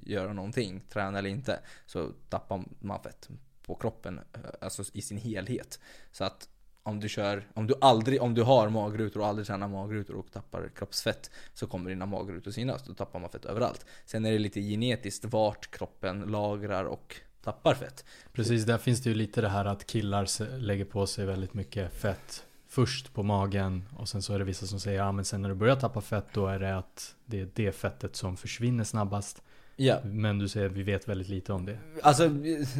göra någonting, träna eller inte, så tappar man fett på kroppen, eh, alltså i sin helhet. Så att om du kör, om du aldrig, om du har magrutor och aldrig tränar magrutor och tappar kroppsfett så kommer dina magrutor synas, då tappar man fett överallt. Sen är det lite genetiskt vart kroppen lagrar och tappar fett. Precis, där finns det ju lite det här att killar lägger på sig väldigt mycket fett först på magen och sen så är det vissa som säger ja men sen när du börjar tappa fett då är det att det är det fettet som försvinner snabbast. Ja, Men du säger att vi vet väldigt lite om det. Alltså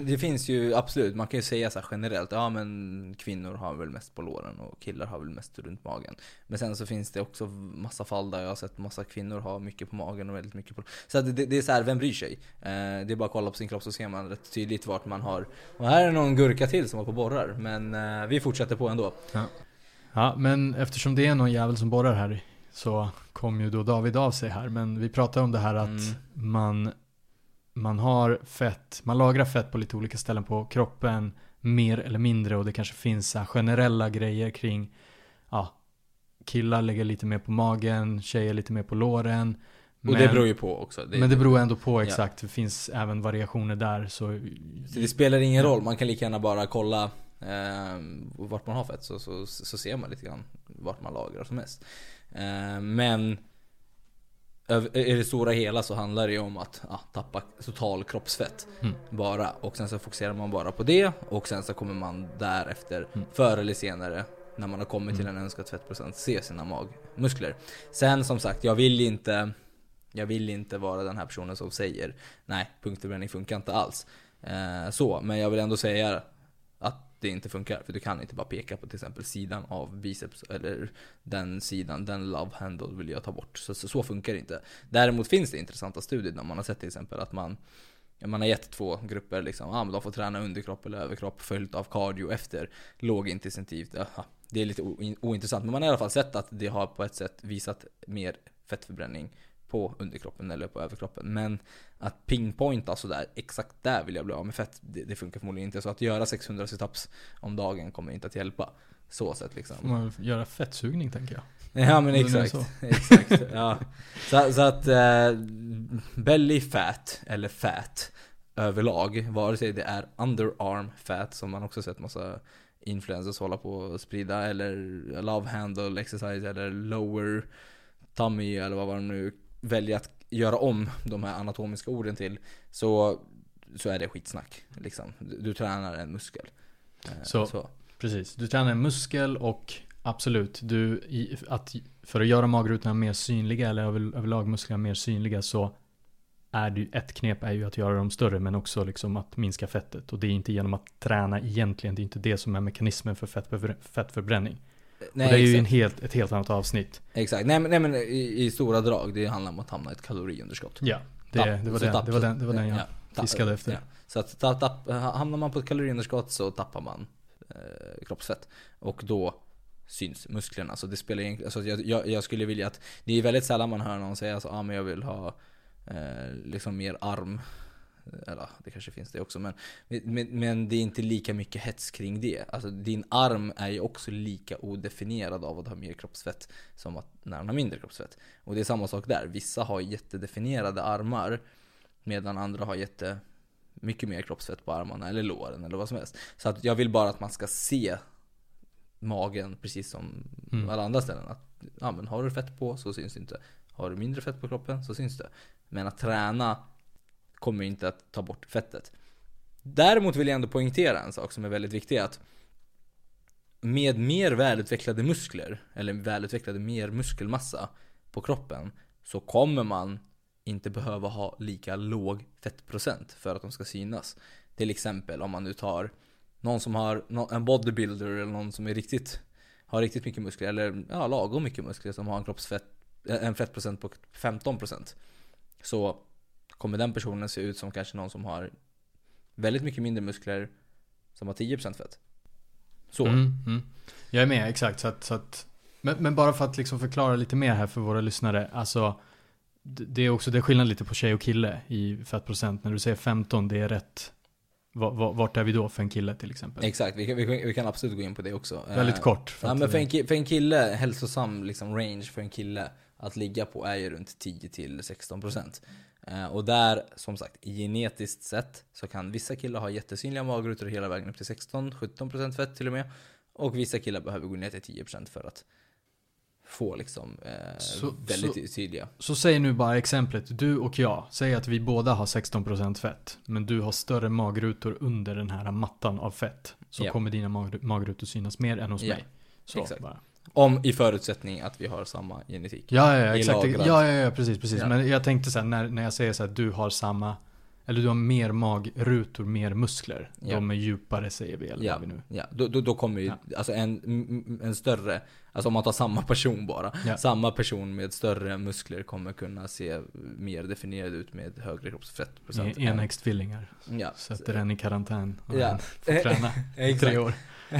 det finns ju absolut, man kan ju säga så här generellt, ja men kvinnor har väl mest på låren och killar har väl mest runt magen. Men sen så finns det också massa fall där jag har sett massa kvinnor ha mycket på magen och väldigt mycket på Så att det, det är så här, vem bryr sig? Eh, det är bara att kolla på sin kropp så ser man rätt tydligt vart man har. Och här är någon gurka till som har på borrar, men eh, vi fortsätter på ändå. Ja, men eftersom det är någon jävel som borrar här så kom ju då David av sig här. Men vi pratar om det här att Mm. man, man har fett, man lagrar fett på lite olika ställen på kroppen mer eller mindre och det kanske finns generella grejer kring ja, killar lägger lite mer på magen, tjejer lite mer på låren. Och det beror ju på också. men det beror ändå på exakt, det finns även variationer där. Så, Så det spelar ingen roll, man kan lika gärna bara kolla eh, vart man har fett så, så, så ser man lite grann vart man lagrar som mest. Eh, men i det stora hela så handlar det ju om att ja, tappa total kroppsfett Mm. bara. Och sen så fokuserar man bara på det och sen så kommer man därefter, Mm. förr eller senare, när man har kommit till en önskad fettprocent, se sina magmuskler. Sen som sagt, jag vill inte jag vill inte vara den här personen som säger nej, punktförbränning funkar inte alls. Eh, så, men jag vill ändå säga att det inte funkar. För du kan inte bara peka på till exempel sidan av biceps eller den sidan, den love handle vill jag ta bort. Så, så, så funkar det inte. Däremot finns det intressanta studier där man har sett till exempel att man man har gett två grupper liksom, ah, men de får träna underkropp eller överkropp följt av cardio efter lågintensivt. Det är lite ointressant men man har i alla fall sett att det har på ett sätt visat mer fettförbränning på underkroppen eller på överkroppen. Men att pinpointa sådär, exakt där vill jag bli av med fett, det, det funkar förmodligen inte. Så att göra 600 situps om dagen kommer inte att hjälpa. Så sett liksom. får man göra fettsugning tänker jag. Ja men nu är exakt. exakt ja. så, så att eh, belly fat, eller fat överlag, vare sig det är underarm fat som man också sett massa influencers hålla på och sprida eller love handle exercise eller lower tummy eller vad man nu väljer att göra om de här anatomiska orden till så, så är det skitsnack. Liksom. Du, du tränar en muskel. Eh, Så. Precis, du tränar en muskel och absolut, du, att, för att göra magrutorna mer synliga eller över, överlag musklerna mer synliga så är det ju, ett knep är ju att göra dem större men också liksom att minska fettet. Och det är inte genom att träna egentligen, det är inte det som är mekanismen för fettförbrä- fettförbränning. Nej, och det är ju en exakt. helt, ett helt annat avsnitt. Exakt. Nej men, nej, men i, i stora drag, det handlar om att hamna i ett kaloriunderskott. Ja, det, Tapp- det, var, den, tapp- det, var, den, det var den jag ja, tapp- fiskade efter. Ja. Så att tapp, tapp, hamnar man på ett kaloriunderskott så tappar man eh, kroppsfett. Och då syns musklerna. Så det spelar egentligen, alltså jag, jag, jag skulle vilja att, det är väldigt sällan man hör någon säga så, ah, men jag vill ha eh, liksom mer arm. Eller det kanske finns det också men, men, men det är inte lika mycket hets kring det. Alltså din arm är ju också lika odefinierad av att ha mer kroppsfett som att när den har mindre kroppsfett. Och det är samma sak där. Vissa har jättedefinierade armar medan andra har jätte mycket mer kroppsfett på armarna eller låren eller vad som helst. Så att jag vill bara att man ska se magen precis som Mm. alla andra ställen. Att, ja, men har du fett på så syns det inte. Har du mindre fett på kroppen så syns det. Men att träna kommer inte att ta bort fettet. Däremot vill jag ändå poängtera en sak som är väldigt viktig. Att med mer välutvecklade muskler, eller välutvecklade mer muskelmassa på kroppen, så kommer man inte behöva ha lika låg fettprocent för att de ska synas. Till exempel om man nu tar någon som har en bodybuilder eller någon som är riktigt har riktigt mycket muskler, eller ja, lagom mycket muskler som har en kroppsfett, en fettprocent på 15% Så kommer den personen se ut som kanske någon som har väldigt mycket mindre muskler som har 10% fett. Så. Mm, mm. Jag är med, exakt. Så att, så att, men, men bara för att liksom förklara lite mer här för våra lyssnare. Alltså, det är också det är skillnad lite på tjej och kille i fettprocent. När du säger 15, det är rätt. Va- va- Vart är vi då för en kille till exempel? Exakt, vi kan, vi, kan, vi kan absolut gå in på det också. Väldigt Eh, kort. För Ja, men för en, ki- för en kille, hälsosam liksom range för en kille att ligga på är ju runt 10-16%. Eh, och där, som sagt, genetiskt sett så kan vissa killar ha jättesynliga magrutor hela vägen upp till 16-17% fett till och med. Och vissa killar behöver gå ner till 10% för att få liksom eh, Så- väldigt tydliga. Så säg nu bara exemplet, du och jag. Säg att vi båda har 16% fett. Men du har större magrutor under den här mattan av fett. Så Ja. kommer dina mag- magrutor synas mer än hos Ja, mig. Så exakt. bara. Om i förutsättning att vi har samma genetik. Ja, ja, ja exakt. Ja, ja, ja, precis, precis. Ja. Men jag tänkte så här, när, när jag säger så här, du har samma, eller du har mer magrutor, mer muskler. Ja. De är djupare säger vi, eller Ja. vad vi nu. Ja, då, då, då kommer ju, Ja. alltså en, en större, alltså om man tar samma person bara. Ja. Samma person med större muskler kommer kunna se mer definierad ut med högre kroppsfettprocent. En- Enäggstvillingar. Ja. Sätter den i karantän. Och Ja. får träna i tre år.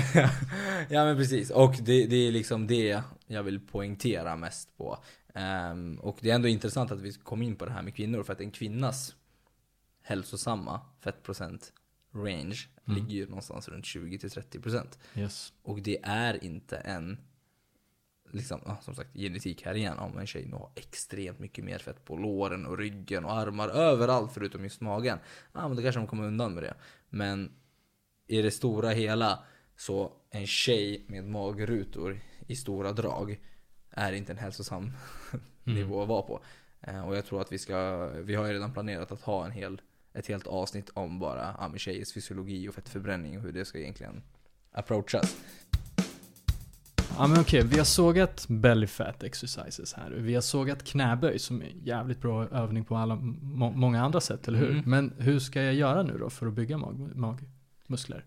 ja men precis, och det, det är liksom det jag vill poängtera mest på. Ehm, och det är ändå intressant att vi kom in på det här med kvinnor, för att en kvinnas hälsosamma fettprocent range Mm. ligger ju någonstans runt 20-30%. Yes. Och det är inte en, liksom, som sagt, genetik här igen. Om en tjej nu har extremt mycket mer fett på låren och ryggen och armar, överallt förutom just magen. Ja, men då kanske de kommer undan med det. Men i det stora hela, så en tjej med magrutor i stora drag är inte en hälsosam Mm. nivå att vara på. Eh, och jag tror att vi ska, vi har ju redan planerat att ha en hel, ett helt avsnitt om bara ja, tjejers fysiologi och fettförbränning och hur det ska egentligen approachas. Ja men okej, vi har sågat belly fat exercises här. Vi har sågat knäböj som är jävligt bra övning på alla, må, många andra sätt, eller hur? Mm. Men hur ska jag göra nu då för att bygga mag, magmuskler?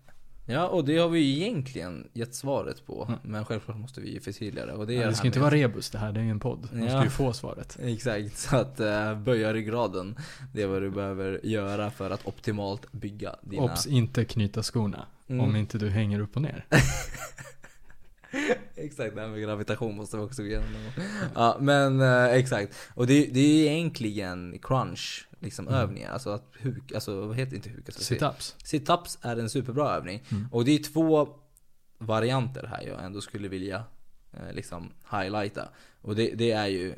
Ja, och det har vi ju egentligen gett svaret på. Mm. Men självklart måste vi förtydliga det. Och det, ja, det ska inte med- vara rebus det här, det är ju en podd. Man ska Ja. ju få svaret. Exakt, så att uh, böja ryggraden. Det är vad du behöver göra för att optimalt bygga dina... Obs, inte knyta skorna. Mm. Om inte du hänger upp och ner. Exakt, det här med gravitation måste vi också gå igenom. Ja, men eh, exakt. Och det, det är egentligen crunch, liksom Mm. övningar. Alltså att huk, alltså vad heter inte huk? Alltså, Sit-ups. Sit-ups är en superbra övning. Mm. Och det är två varianter här jag ändå skulle vilja eh, liksom highlighta. Och det, det är ju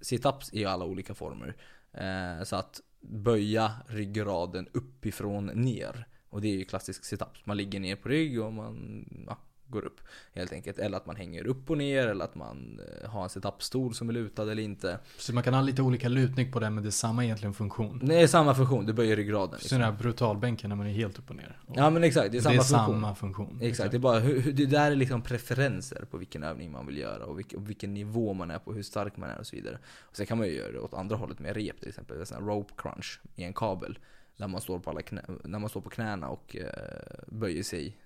Sit-ups i alla olika former. Eh, så att böja ryggraden uppifrån ner. Och det är ju klassisk sit-ups. Man ligger ner på rygg och man ja, går upp. Helt enkelt. Eller att man hänger upp och ner eller att man eh, har en setup-stol som är lutad eller inte. Så man kan ha lite olika lutning på den men det är samma egentligen funktion. Det är samma funktion, du böjer ryggraden. Så den här brutalbänken när man är helt upp och ner. Och Ja men exakt, det är samma det är funktion. samma funktion. Exakt, det är bara det där är liksom preferenser på vilken övning man vill göra och, vilk, och vilken nivå man är på, hur stark man är och så vidare. Och sen kan man ju göra det åt andra hållet med rep till exempel, en sån här rope crunch i en kabel. Där man står på, alla knä, när man står på knäna och eh, böjer sig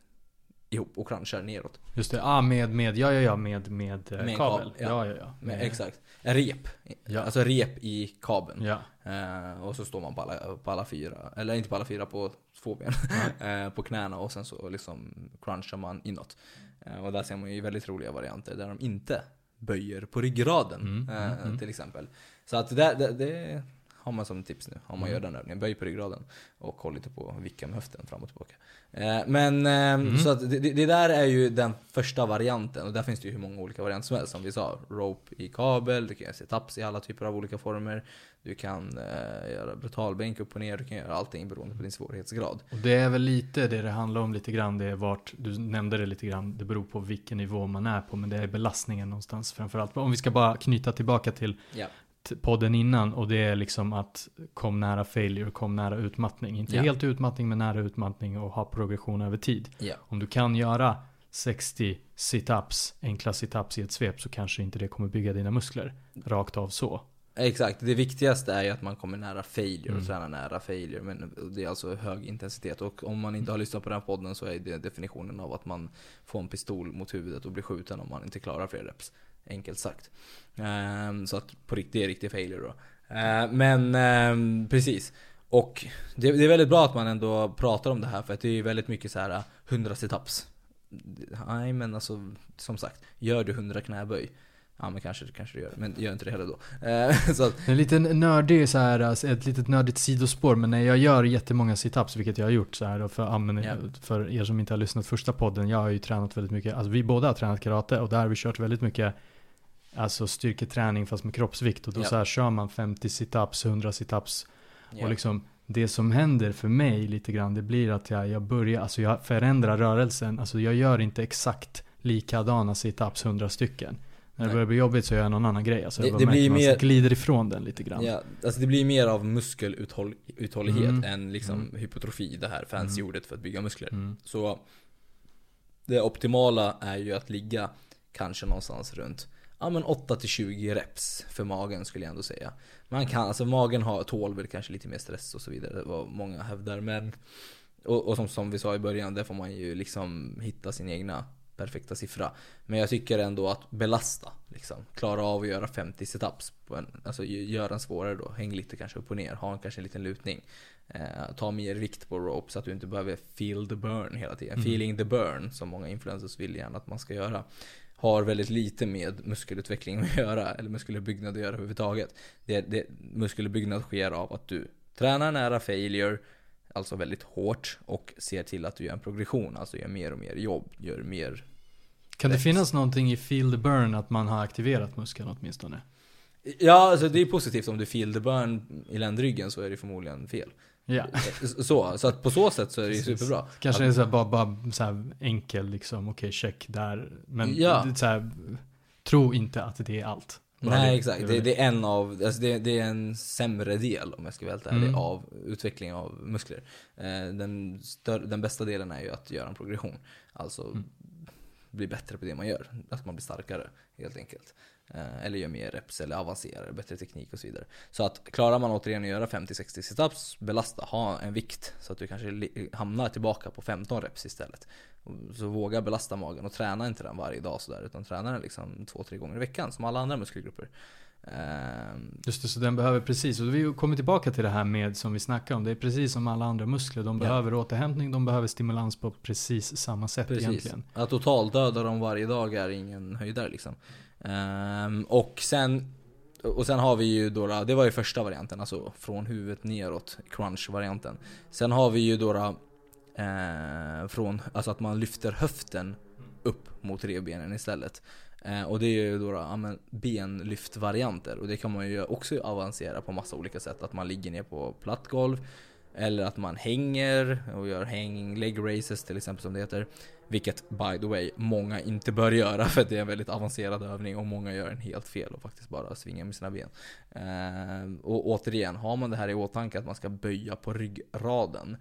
ihop och crunchar neråt. Just det, ah, med, med, ja ja ja, med, med, eh, Med kabel. kabel, ja. ja ja ja. Men, exakt. En rep. Ja. Alltså rep i kabeln. Ja. Eh, och så står man på alla, på alla fyra, eller inte på alla fyra, på två ben. eh, på knäna och sen så liksom crunchar man inåt. Eh, och där ser man ju väldigt roliga varianter där de inte böjer på ryggraden. Mm, eh, mm, mm. Till exempel. Så att det, det, det har man som tips nu, om man Mm. gör den övningen. Böj på ryggraden och håll lite på vicka med höften fram och tillbaka. Eh, men eh, Mm. så att det, det där är ju den första varianten och där finns det ju hur många olika varianter som helst. Som vi sa, rope i kabel, du kan göra setups i alla typer av olika former. Du kan eh, göra brutalbänk upp och ner, du kan göra allting beroende på din svårighetsgrad. Och det är väl lite det det handlar om lite grann. Det är vart, du nämnde det lite grann, det beror på vilken nivå man är på. Men det är belastningen någonstans framförallt. Om vi ska bara knyta tillbaka till Ja. Podden innan och det är liksom att kom nära failure, kom nära utmattning. Inte Ja. helt utmattning men nära utmattning och ha progression över tid. Ja. Om du kan göra 60 situps, enkla situps i ett svep så kanske inte det kommer bygga dina muskler rakt av så. Exakt, det viktigaste är ju att man kommer nära failure och Mm. tränar nära failure. Men det är alltså hög intensitet. Och om man inte har lyssnat på den här podden så är det definitionen av att man får en pistol mot huvudet och blir skjuten om man inte klarar fler reps. Enkelt sagt. Ehm, så att på riktigt, det är riktig failure då. Ehm, men ehm, precis. Och det, är väldigt bra att man ändå pratar om det här för att det är ju väldigt mycket så här 100 situps. Nej men alltså, som sagt, gör du 100 knäböj Ja men kanske, kanske du gör men gör inte det heller då. Så att, En liten nördig så här, alltså ett litet nördigt sidospår, men när jag gör jättemånga situps, vilket jag har gjort så här då, för, Ja. för er som inte har lyssnat första podden, jag har ju tränat väldigt mycket, alltså vi båda har tränat karate och där har vi kört väldigt mycket Alltså styrketräning fast med kroppsvikt och då Ja. så här kör man 50 situps, 100 situps ja. och liksom det som händer för mig lite grann det blir att jag, jag börjar, alltså jag förändrar rörelsen, alltså jag gör inte exakt likadana situps 100 stycken. När det Nej. börjar bli jobbigt så gör jag någon annan grej. Alltså Det- det blir man mer- glider ifrån den lite grann. Ja, alltså det blir mer av muskeluthållighet Mm. än liksom Mm. hypotrofi, det här fancy Mm. ordet för att bygga muskler. Mm. Så det optimala är ju att ligga kanske någonstans runt Ja men 8-20 reps för magen skulle jag ändå säga. Man kan, alltså magen har, tål väl kanske lite mer stress och så vidare, vad många hävdar. Men, och, och som, som vi sa i början, där får man ju liksom hitta sin egna perfekta siffra. Men jag tycker ändå att belasta, liksom. Klara av att göra 50 situps. På en, alltså gö- gör den svårare då. Häng lite kanske upp och ner. Ha en, kanske en liten lutning. Eh, ta mer vikt på rope så att du inte behöver feel the burn hela tiden. Mm. Feeling the burn, som många influencers vill gärna att man ska göra. Har väldigt lite med muskelutveckling att göra, eller muskelbyggnad att göra överhuvudtaget. Det, det, muskelbyggnad sker av att du tränar nära failure, alltså väldigt hårt, och ser till att du gör en progression, alltså gör mer och mer jobb, gör mer Kan det finnas någonting i feel the burn att man har aktiverat muskeln åtminstone? Ja, alltså det är positivt om du feel the burn i ländryggen så är det förmodligen fel. Ja. Så, så att på så sätt så är det ju superbra. Kanske Att- är så här, bara, bara så här enkel liksom, okej check där. Men Ja. det så här, tro inte att det är allt. Bara Nej exakt, det, är det är en av, alltså det, det är en sämre del om jag ska vara helt ärlig Mm. av utveckling av muskler. Eh, Den, större, den bästa delen är ju att göra en progression. Alltså Mm. bli bättre på det man gör. Att man blir starkare helt enkelt. Eh, Eller gör mer reps eller avancerar, bättre teknik och så vidare. Så att klarar man återigen att göra 50-60 situps, belasta, ha en vikt så att du kanske hamnar tillbaka på 15 reps istället. Så våga belasta magen och träna inte den varje dag sådär utan träna den liksom två, tre gånger i veckan som alla andra muskelgrupper. Ehm, Just det, så den behöver precis, och vi kommer tillbaka till det här med som vi snackade om, det är precis som alla andra muskler, de Ja. behöver återhämtning, de behöver stimulans på precis samma sätt Precis. egentligen. Att totaldöda dem varje dag är ingen höjdare liksom. Um, och sen och sen har vi ju då, det var ju första varianten, alltså från huvudet neråt, crunch-varianten. Sen har vi ju då, eh, från, alltså att man lyfter höften upp mot revbenen istället. Eh, och det är ju då, ja, men benlyftvarianter och det kan man ju också avancera på massa olika sätt. Att man ligger ner på platt golv eller att man hänger och gör hanging leg races till exempel som det heter. Vilket by the way, många inte bör göra för det är en väldigt avancerad övning och många gör en helt fel och faktiskt bara svingar med sina ben. Eh, och återigen, har man det här i åtanke att man ska böja på ryggraden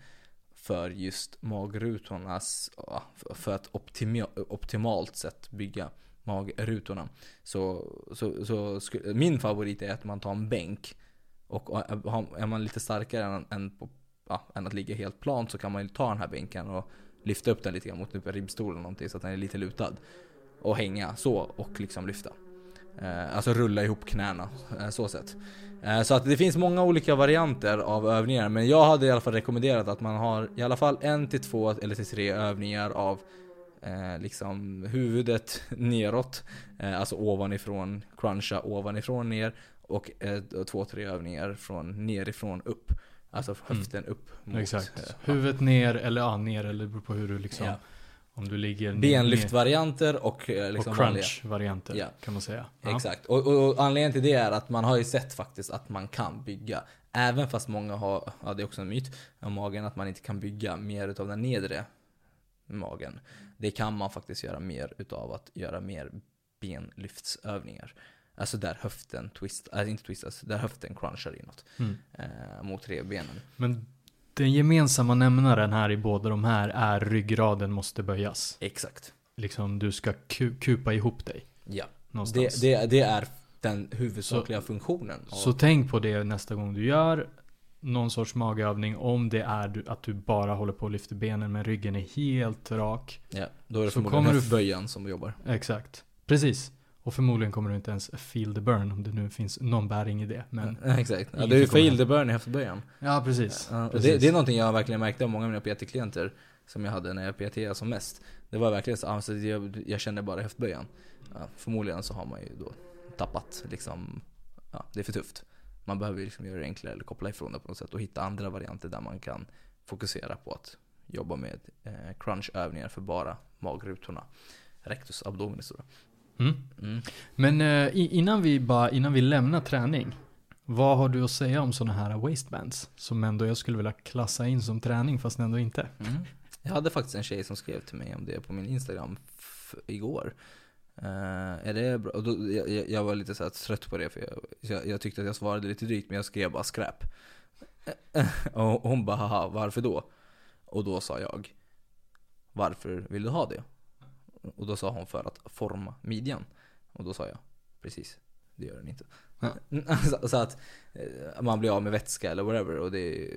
för just magrutornas, för att optima, optimalt sätt bygga magrutorna. Så, så, så min favorit är att man tar en bänk och är man lite starkare än, än, på, ja, än att ligga helt plant så kan man ju ta den här bänken och lyfta upp den lite grann mot typ en ribbstol eller någonting så att den är lite lutad. Och hänga så och liksom lyfta. Eh, alltså rulla ihop knäna, eh, så sett. Eh, så att det finns många olika varianter av övningar men jag hade i alla fall rekommenderat att man har i alla fall en till två eller till tre övningar av eh, liksom huvudet neråt. Eh, alltså ovanifrån, cruncha ovanifrån ner. Och eh, två, tre övningar från nerifrån upp. Alltså höften upp mot... Exakt. eh, Huvudet ner eller ja, ner eller beror på hur du liksom. Ja. Om du ligger Benlyftvarianter och eh, liksom och crunch-varianter Ja. kan man säga. Ja. Exakt. Och, och, och anledningen till det är att man har ju sett faktiskt att man kan bygga. Även fast många har, ja det är också en myt om magen, att man inte kan bygga mer utav den nedre magen. Det kan man faktiskt göra mer utav att göra mer benlyftsövningar. Alltså där höften twist, äh, inte twistas, där höften crunchar inåt. Mm. Eh, mot revbenen. Men den gemensamma nämnaren här i båda de här är ryggraden måste böjas. Exakt. Liksom du ska ku- kupa ihop dig Ja. någonstans. Det, det, det är den huvudsakliga funktionen. av- Så tänk på det nästa gång du gör någon sorts magövning. Om det är att du bara håller på och lyfter benen men ryggen är helt rak. ja, då är det så förmodligen kommer du- höftböjan som jobbar. Exakt. Precis. Och förmodligen kommer du inte ens feel the burn om det nu finns någon bäring i det. Men Ja, exakt. Ja, kommer fail the burn i höftböjan. ja, precis. Ja, precis. det, det är någonting jag verkligen märkte av många av mina PT-klienter som jag hade när jag PT som mest. Det var verkligen så, alltså, jag, jag kände bara höftböjan. Ja, förmodligen så har man ju då tappat liksom, ja, det är för tufft. Man behöver liksom göra det enklare eller koppla ifrån det på något sätt och hitta andra varianter där man kan fokusera på att jobba med eh, crunchövningar för bara magrutorna. Rectus abdominis då. Mm. Mm. Men eh, innan, vi bara, innan vi lämnar träning. Vad har du att säga om sådana här waistbands? Som ändå jag skulle vilja klassa in som träning fast ändå inte. Mm. Jag hade faktiskt en tjej som skrev till mig om det på min Instagram igår. Eh, är det bra? Och då, jag, jag- jag var lite så här trött på det för jag, jag, jag tyckte att jag svarade lite drygt men jag skrev bara skräp. och hon bara haha, varför då? Och då sa jag Varför vill du ha det? Och då sa hon för att forma midjan. Och då sa jag precis, det gör den inte. Ja. så, så att eh, man blir av med vätska eller whatever och det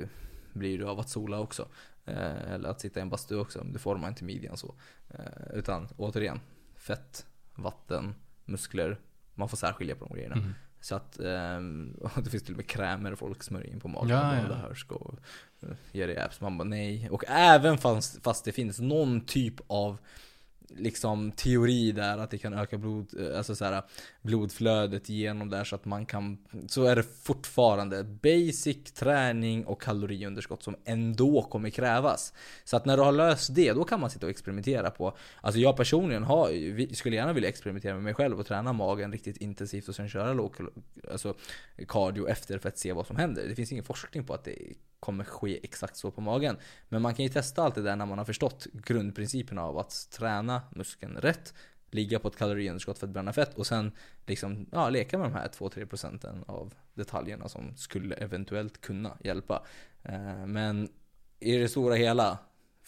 blir du av att sola också. Eh, eller att sitta i en bastu också. Det formar inte midjan så. Eh, utan återigen, fett, vatten, muskler. Man får särskilja på de grejerna. Mm. Så att och det finns till och med krämer folk smörjer in på magen. Ja, Ja. Det här ska eh, ge dig apps. Man bara nej. Och även fast, fast det finns någon typ av liksom teori där att det kan öka blod, eh, alltså så här, blodflödet genom där så att man kan Så är det fortfarande basic träning och kaloriunderskott som ändå kommer krävas. Så att när du har löst det, då kan man sitta och experimentera på Alltså jag personligen har, skulle gärna vilja experimentera med mig själv och träna magen riktigt intensivt och sen köra låg, alltså cardio efter för att se vad som händer. Det finns ingen forskning på att det kommer ske exakt så på magen. Men man kan ju testa allt det där när man har förstått grundprinciperna av att träna muskeln rätt, ligga på ett kaloriunderskott för att bränna fett och sen liksom, ja, leka med de här 2-3 procenten av detaljerna som skulle eventuellt kunna hjälpa. Eh, Men i det stora hela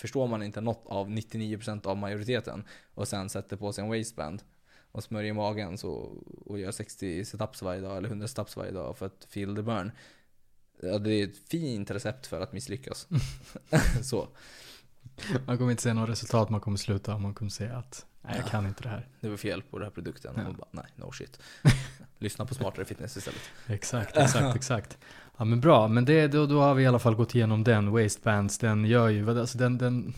Förstår man inte något av 99% av majoriteten och sen sätter på sig en waistband och smörjer magen så, och gör 60 setups varje dag eller 100 setups varje dag för att feel the burn. Ja, det är ett fint recept för att misslyckas. så. Man kommer inte se något resultat, man kommer sluta och man kommer säga att nej, jag Ja. kan inte det här. Det var fel på den här produkten. Ja. Och bara, nej, no shit. Lyssna på smartare fitness istället. Exakt, exakt, exakt. Ja men bra, men det, då, då har vi i alla fall gått igenom den. Waistbands, den gör ju, alltså den, den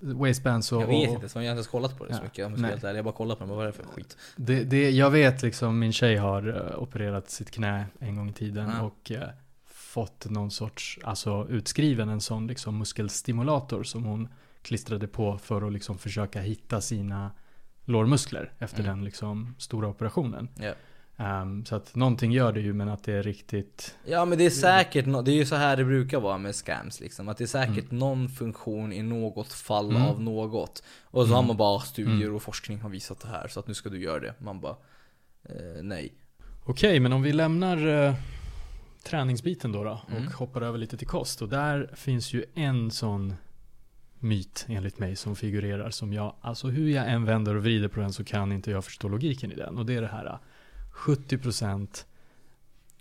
Waistbands och... Jag vet inte, så jag har inte ens kollat på det så Ja, mycket. Jag måste helt ärlig. Jag bara kollat på det, vad är det för skit? Det, det, jag vet liksom, min tjej har eh, opererat sitt knä en gång i tiden Ja. och eh, fått någon sorts, alltså utskriven en sån liksom muskelstimulator som hon klistrade på för att liksom försöka hitta sina lårmuskler efter Mm. den liksom stora operationen. Ja. Ehm, så att någonting gör det ju men att det är riktigt Ja men det är säkert, no- det är ju så här det brukar vara med scams liksom. Att det är säkert Mm. någon funktion i något fall Mm. av något. Och så Mm. har man bara studier Mm. och forskning har visat det här, så att nu ska du göra det. Man bara, eh, nej. Okej, men om vi lämnar eh, träningsbiten då, då och Mm. hoppar över lite till kost. Och där finns ju en sån myt enligt mig som figurerar som jag, alltså hur jag än vänder och vrider på den så kan inte jag förstå logiken i den. Och det är det här eh, 70%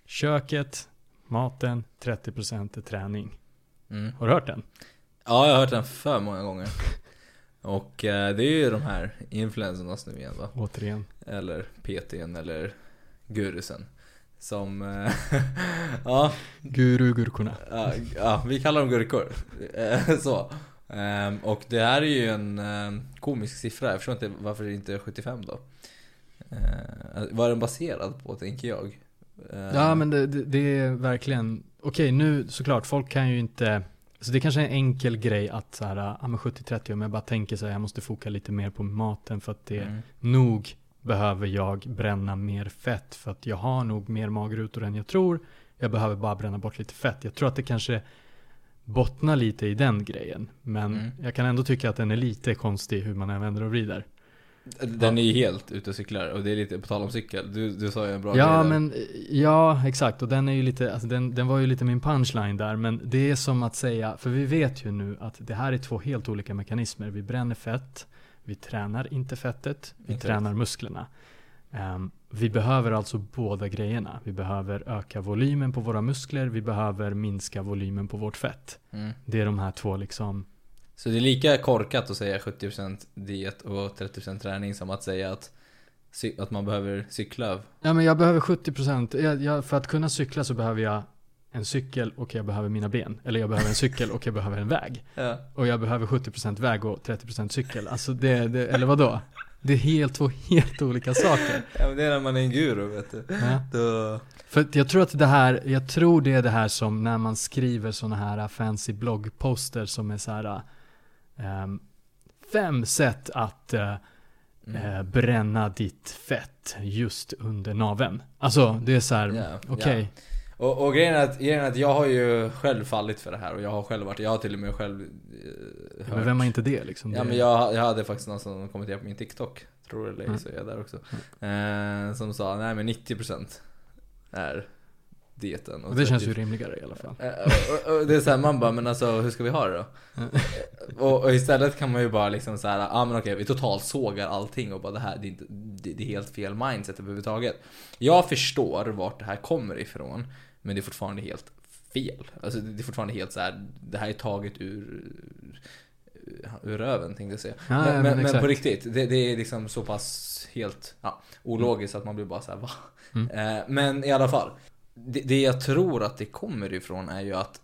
köket, maten, 30% är träning. Mm. Har du hört den? Ja, jag har hört den för många gånger. Och eh, det är ju de här influencernas nu igen va? Återigen. Eller PTn eller Gurusen. Som, eh, ja, Guru-gurkorna. ja, ja, vi kallar dem gurkor. Eh, Så. Ehm, Och det här är ju en eh, komisk siffra, jag förstår inte varför det inte är 75 då. Eh, Vad är den baserad på tänker jag? Ja men det, det, det är verkligen, okej nu såklart, folk kan ju inte, så det är kanske är en enkel grej att så här, ja men 70-30 om jag bara tänker så här, jag måste foka lite mer på maten för att det mm. nog behöver jag bränna mer fett för att jag har nog mer magrutor än jag tror. Jag behöver bara bränna bort lite fett. Jag tror att det kanske bottnar lite i den grejen. Men Mm. jag kan ändå tycka att den är lite konstig hur man än vänder och vrider. Den är ju helt ute och cyklar och det är lite, på tal om cykel, du, du sa ju en bra Ja, grej där. men ja, exakt. Och den är ju lite, alltså den, den var ju lite min punchline där. Men det är som att säga, för vi vet ju nu att det här är två helt olika mekanismer. Vi bränner fett, vi tränar inte fettet, vi Inte tränar musklerna. Ehm, vi behöver alltså båda grejerna. Vi behöver öka volymen på våra muskler, vi behöver minska volymen på vårt fett. Mm. Det är de här två liksom, Så det är lika korkat att säga 70% diet och 30% träning som att säga att, att man behöver cykla. ja men jag behöver 70%, jag, jag, för att kunna cykla så behöver jag en cykel och jag behöver mina ben. Eller jag behöver en cykel och jag behöver en väg. Ja. Och jag behöver 70% väg och 30% cykel. Alltså det, det eller vadå? Det är helt två helt olika saker. ja men det är när man är en guru vet du. Ja. Då, För jag tror att det här, jag tror det är det här som när man skriver sådana här fancy bloggposter som är så här ehm, Fem sätt att eh, mm. eh, bränna ditt fett just under naveln. Alltså det är så här, Ja, okej. Och, och grejen, är att, grejen är att jag har ju själv fallit för det här och jag har själv varit, jag har till och med själv eh, hört. Men vem har inte det liksom? Ja men jag, jag hade faktiskt någon som kommenterade på min TikTok, tror det eller Mm. så är jag där också. Eh, som sa, nej men 90% är dieten. och det känns 30 ju rimligare i alla fall. Eh, och, och, och det är såhär, man bara, men alltså hur ska vi ha det då? och, och istället kan man ju bara liksom såhär, ja ah, men okej vi totalt sågar allting och bara det här, det är, inte, det, det är helt fel mindset överhuvudtaget. Jag förstår vart det här kommer ifrån, men det är fortfarande helt fel. Alltså det är fortfarande helt så här. det här är taget ur ur röven tänkte jag säga. Ja, men, men, men men på riktigt, det, det är liksom så pass helt ja, ologiskt att man blir bara så här, va? Mm. Eh, men i alla fall. Det, det jag tror att det kommer ifrån är ju att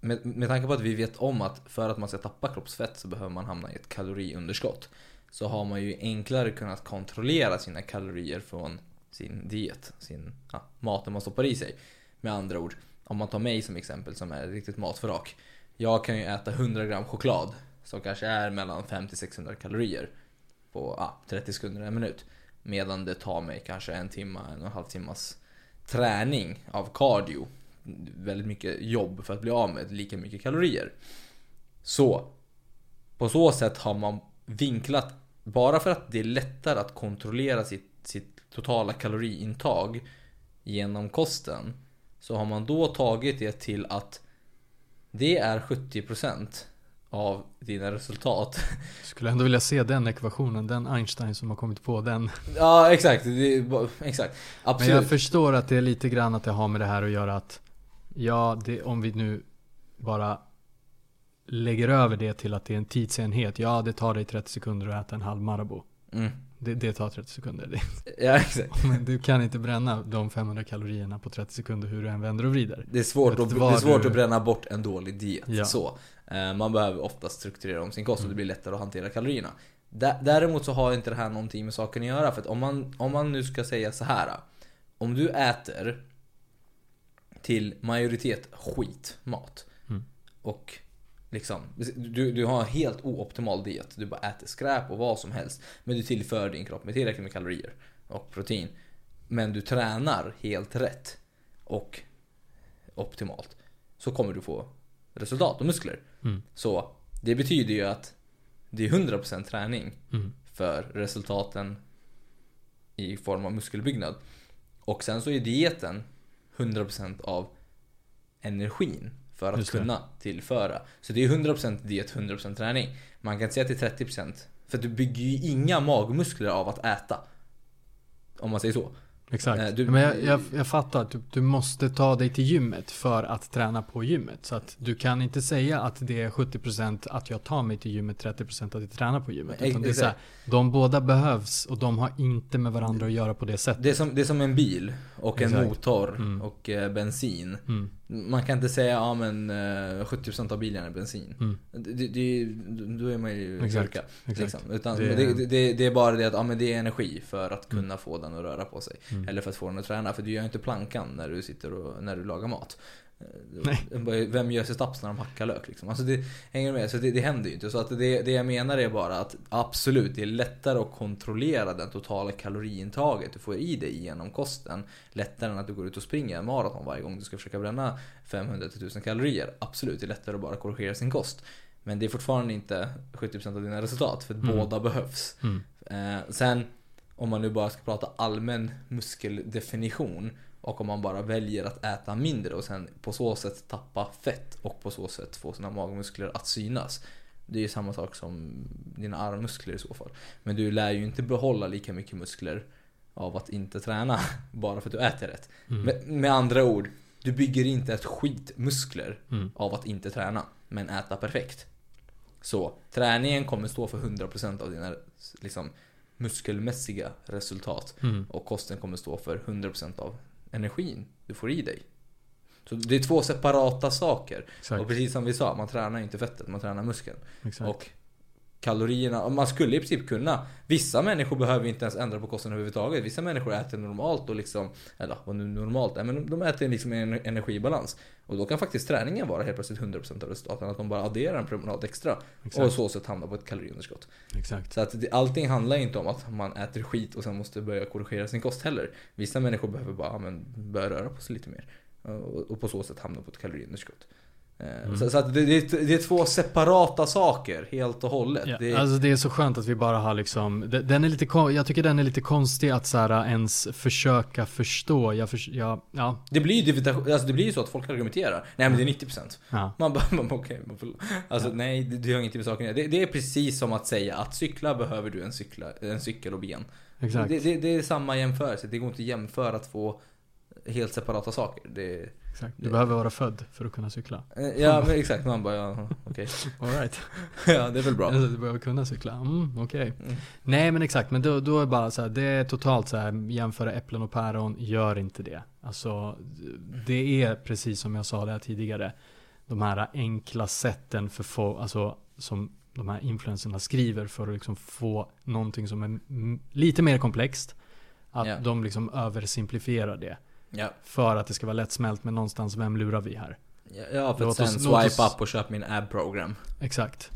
med, med tanke på att vi vet om att för att man ska tappa kroppsfett så behöver man hamna i ett kaloriunderskott. Så har man ju enklare kunnat kontrollera sina kalorier från sin diet, sin ja, maten man stoppar i sig. Med andra ord, om man tar mig som exempel som är ett riktigt matförrak. Jag kan ju äta 100 gram choklad som kanske är mellan 500-600 kalorier på ah, 30 sekunder, en minut. Medan det tar mig kanske en timme, en och en halv timmas träning av cardio. Väldigt mycket jobb för att bli av med lika mycket kalorier. Så, på så sätt har man vinklat, bara för att det är lättare att kontrollera sitt, sitt totala kaloriintag genom kosten. Så har man då tagit det till att det är 70% av dina resultat. Skulle ändå vilja se den ekvationen, den Einstein som har kommit på den. Ja exakt, det, exakt. Men Absolut. jag förstår att det är lite grann att det har med det här att göra att Ja, det, om vi nu bara lägger över det till att det är en tidsenhet. Ja, det tar dig 30 sekunder att äta en halv Marabou. Mm. Det, det tar 30 sekunder. Ja exakt. men du kan inte bränna de 500 kalorierna på 30 sekunder hur du än vänder och vrider. Det är svårt, att, det är svårt du- att bränna bort en dålig diet. Ja. Så. Eh, Man behöver ofta strukturera om sin kost och Mm. det blir lättare att hantera kalorierna. Dä- Däremot så har inte det här någonting med saken att göra. För att om man, om man nu ska säga så här. Om du äter till majoritet skitmat. Mm. Och liksom, du, du har en helt ooptimal diet. Du bara äter skräp och vad som helst. Men du tillför din kropp med tillräckligt med kalorier och protein. men du tränar helt rätt och optimalt så kommer du få resultat och muskler. Mm. Så det betyder ju att det är 100% träning Mm. för resultaten i form av muskelbyggnad. Och sen så är dieten 100% av energin för att kunna tillföra. Så det är 100% diet, 100% träning. Man kan säga att det är 30% för du bygger ju inga magmuskler av att äta. Om man säger så. Exakt. Eh, du- Men jag, jag, jag fattar att du, du måste ta dig till gymmet för att träna på gymmet. Så att du kan inte säga att det är 70% att jag tar mig till gymmet, 30% att jag tränar på gymmet. Utan det är så här, de båda behövs och de har inte med varandra att göra på det sättet. Det är som, det är som en bil och en Exakt. motor Mm. och eh, bensin. Mm. Man kan inte säga ja men eh, 70% av bilen är bensin. Mm. Det, det, då är man ju Exakt. Liksom. Utan Det- det, det, det, det är bara det att ja, men det är energi för att kunna Mm. få den att röra på sig. Mm. Eller för att få den att träna. För du gör inte plankan när du sitter och när du lagar mat. Eh, Nej. Vem gör sig staps när de hackar lök liksom? Alltså det hänger med. Så det, det händer ju inte. Så att det, det jag menar är bara att absolut, det är lättare att kontrollera den totala kaloriintaget du får i dig genom kosten. Lättare än att du går ut och springer en maraton varje gång du ska försöka bränna 500 till 1000 kalorier. Absolut, det är lättare att bara korrigera sin kost. Men det är fortfarande inte 70% av dina resultat, för Mm. båda behövs. Mm. Eh, sen, om man nu bara ska prata allmän muskeldefinition och om man bara väljer att äta mindre och sen på så sätt tappa fett och på så sätt få sina magmuskler att synas. Det är ju samma sak som dina armmuskler i så fall. Men du lär ju inte behålla lika mycket muskler av att inte träna bara för att du äter rätt. Mm. Med, med andra ord, du bygger inte ett skit muskler Mm. av att inte träna, men äta perfekt. Så träningen kommer stå för 100% av dina liksom, muskelmässiga resultat. Mm. Och kosten kommer stå för 100% av energin du får i dig. Så det är två separata saker. Exakt. Och precis som vi sa, man tränar inte fettet, man tränar muskeln. Exakt. Och kalorierna, och man skulle i princip kunna Vissa människor behöver inte ens ändra på kosten överhuvudtaget. Vissa människor äter normalt och liksom Eller vad nu normalt är, men de äter liksom en energibalans. Och då kan faktiskt träningen vara helt plötsligt 100% av resultaten. Att de bara adderar en promenad extra. Och Exakt. så sätt hamnar på ett kaloriunderskott. Exakt. Så att det, allting handlar inte om att man äter skit och sen måste börja korrigera sin kost heller. Vissa människor behöver bara men, börja röra på sig lite mer. Och, och på så sätt hamna på ett kaloriunderskott. Eh, Mm. Så, så det, det, är- det är två separata saker helt och hållet. Ja, det, Alltså det är så skönt att vi bara har liksom, de- den är lite, jag tycker den är lite konstig att så här ens försöka förstå. Jag, förs- ja, ja, Det blir ju alltså det blir ju så att folk argumenterar. Nej men det är 90%. ja. Man bara, man okej. man får- alltså nej, det, har ingenting med saken det, det är precis som att säga att cykla behöver du en, cykla, en cykel och ben. Exakt. Det, det, det är samma jämförelse. Det går inte att jämföra två helt separata saker. Det, exakt. Du behöver vara född för att kunna cykla. eh, ja men exakt, man bara ja, okej. All right. ja det är väl bra. Alltså, du behöver kunna cykla. Mm, okej. Mm. Nej men exakt, men då, då är det bara så här, det är totalt så här, jämföra äpplen och päron, gör inte det. Alltså, det är precis som jag sa där tidigare, de här enkla sätten för få, alltså som de här influencerna skriver för att liksom få någonting som är lite mer komplext. Att Ja. de liksom översimplifierar det. Ja, För att det ska vara lättsmält, men någonstans, vem lurar vi här? ja, ja för att sen swipe oss- up och köpa min ab program. Exakt.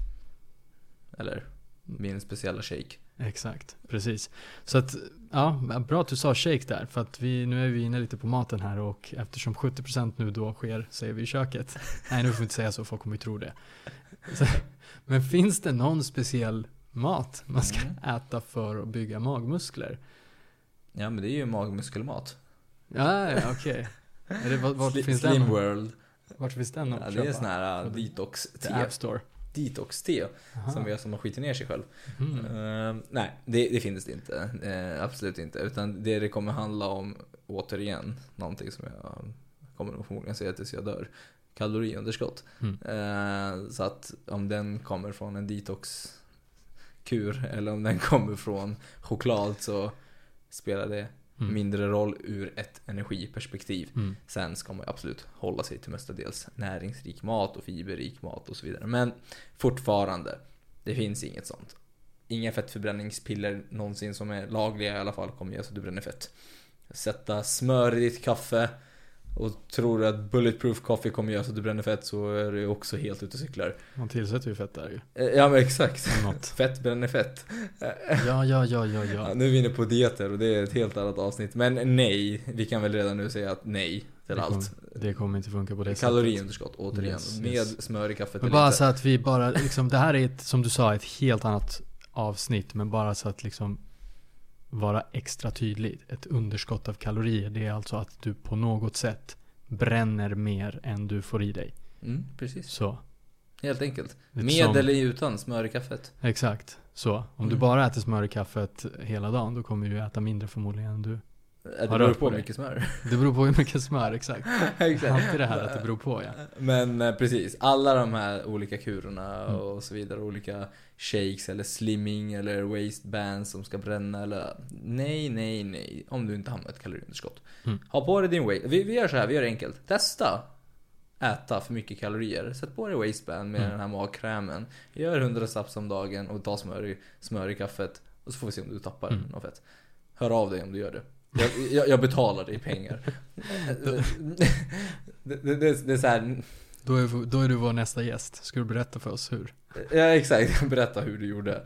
Eller min speciella shake. Exakt, precis. Så att, ja, bra att du sa shake där. För att vi, nu är vi inne lite på maten här och eftersom 70% nu då sker, säger vi i köket. Nej, nu får vi inte säga så, folk kommer ju tro det. Så, men finns det någon speciell mat man ska Mm. äta för att bygga magmuskler? Ja men det är ju magmuskelmat. Ja, ja okej. Det, vart, vart, Sli- finns Slim den, World. vart finns den Ja, att det är sån här uh, detox-te. App Store. Detox-te. Som gör som man skiter ner sig själv. Mm. Eh, nej, det, det finns det inte. Eh, absolut inte. Utan det det kommer handla om, återigen, någonting som jag kommer nog förmodligen säga tills jag dör. Kaloriunderskott. Mm. Eh, så att om den kommer från en detox-kur eller om den kommer från choklad så spelar det Mm. mindre roll ur ett energiperspektiv. Mm. Sen ska man absolut hålla sig till mestadels näringsrik mat och fiberrik mat och så vidare. Men fortfarande, det finns inget sånt. Inga fettförbränningspiller någonsin som är lagliga i alla fall kommer göra så att du bränner fett. Sätta smör i ditt kaffe och tror du att bulletproof coffee kommer göra så att du bränner fett så är du också helt ute och cyklar. Man tillsätter ju fett där ju. Eh, Ja men exakt. Fett bränner fett. Ja, ja, ja, ja, Ja, ja. nu är vi inne på dieter och det är ett helt annat avsnitt. Men nej, vi kan väl redan nu säga att nej till Det allt. Det kommer inte funka på det sättet. Kaloriunderskott återigen. Yes, med yes. smör i kaffet Men bara lite. så att vi bara, liksom, det här är ett, som du sa, ett helt annat avsnitt. Men bara så att liksom vara extra tydlig. Ett underskott av kalorier, det är alltså att du på något sätt bränner mer än du får i dig. Mm, precis. Så, Helt enkelt. Med som- eller utan smör i kaffet. exakt. Så, om du Mm. bara äter smör i kaffet hela dagen, då kommer du äta mindre förmodligen än du. Det beror på hur mycket smör. Det beror på hur mycket smör, exakt. exakt. Alltid det här att det beror på, ja. Men eh, precis, alla de här olika kurerna Mm. och så vidare. Olika shakes eller slimming eller waistbands som ska bränna eller... Nej, nej, nej. Om du inte hamnar i ett kaloriunderskott. Mm. Ha på dig din waist... Vi, vi gör så här, vi gör det enkelt. Testa. Äta för mycket kalorier. Sätt på dig waistband med Mm. den här magkrämen. Gör 100 snaps om dagen och ta smör i, smör i kaffet. Och så får vi se om du tappar Mm. något fett. Hör av dig om du gör det. Jag, jag, jag betalar dig pengar. det, det, det, det är så här, Då är, då är du vår nästa gäst. Ska du berätta för oss hur? Ja exakt, berätta hur du gjorde.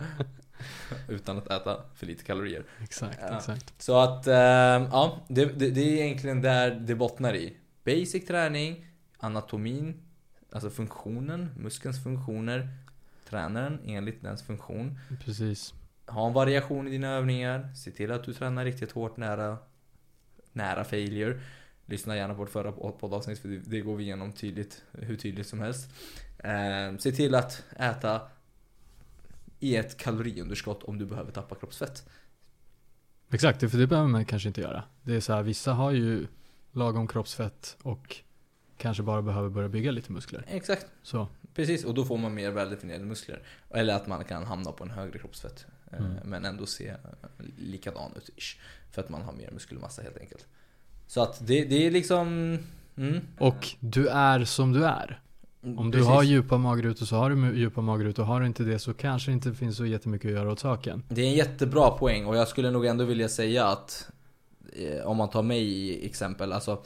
Utan att äta för lite kalorier. Exakt, Ja. exakt. Så att, ehm, ja, det, det, det är egentligen där det bottnar i. Basic träning, anatomin, alltså funktionen, muskelns funktioner, tränaren enligt dens funktion. Precis. Ha en variation i dina övningar, se till att du tränar riktigt hårt nära, nära failure. Lyssna gärna på vårt förra poddavsnitt för det, går vi igenom tydligt, hur tydligt som helst. Eh, se till att äta i ett kaloriunderskott om du behöver tappa kroppsfett. Exakt, för det behöver man kanske inte göra. Det är så här, vissa har ju lagom kroppsfett och kanske bara behöver börja bygga lite muskler. Exakt, Så, precis. Och då får man mer väldefinierade muskler. Eller att man kan hamna på en högre kroppsfett. Eh, Mm. Men ändå se eh, likadan ut ish. För att man har mer muskelmassa helt enkelt. Så att det, det är liksom... Mm. och du är som du är. Om du Precis. har djupa magrutor så har du djupa magrutor. Har du inte det så kanske det inte finns så jättemycket att göra åt saken. Det är en jättebra poäng och jag skulle nog ändå vilja säga att eh, om man tar mig i exempel, alltså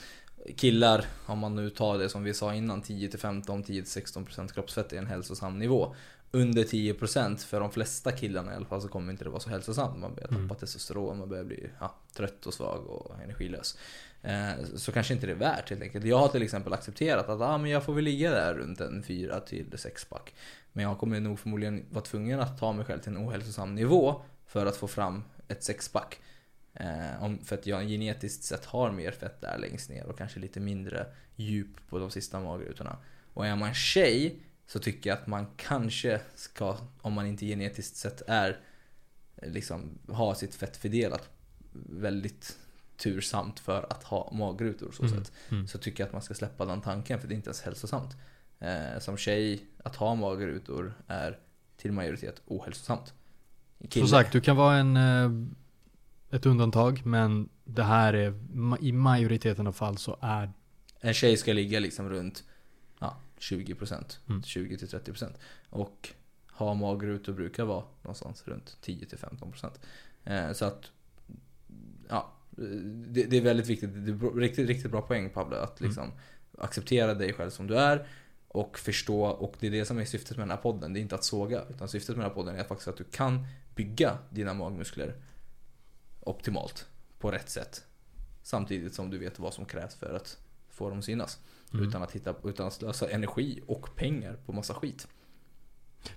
killar, om man nu tar det som vi sa innan, 10-15, 10-16% kroppsfett är en hälsosam nivå. Under 10% för de flesta killarna i alla fall så kommer inte det vara så hälsosamt. Man börjar tappa Mm. testosteron, man börjar bli ja, trött och svag och energilös. Eh, så kanske inte det är värt helt enkelt. Jag har till exempel accepterat att ah, men jag får väl ligga där runt en 4 till 6 pack. Men jag kommer nog förmodligen vara tvungen att ta mig själv till en ohälsosam nivå för att få fram ett sexpack. Eh, om, för att jag genetiskt sett har mer fett där längst ner och kanske lite mindre djup på de sista magrutorna. Och är man tjej så tycker jag att man kanske ska, om man inte genetiskt sett är, liksom ha sitt fett fördelat väldigt tursamt för att ha magrutor så Mm, sätt. mm. Så tycker jag att man ska släppa den tanken för det är inte ens hälsosamt. Eh, som tjej, att ha magrutor är till majoritet ohälsosamt. Kille- Som sagt, du kan vara en, eh, ett undantag men det här är, i majoriteten av fall så är En tjej ska ligga liksom runt ja, 20%, Mm. 20-30% Och ha magrutor brukar vara någonstans runt 10-15% eh, Så att Ja, det, det är väldigt viktigt. Det är riktigt, riktigt bra poäng Pablo. Att Mm. liksom acceptera dig själv som du är. Och förstå, och det är det som är syftet med den här podden. Det är inte att såga. Utan syftet med den här podden är faktiskt att du kan bygga dina magmuskler optimalt. På rätt sätt. Samtidigt som du vet vad som krävs för att få dem att synas. Mm. Utan att hitta, utan att slösa energi och pengar på massa skit.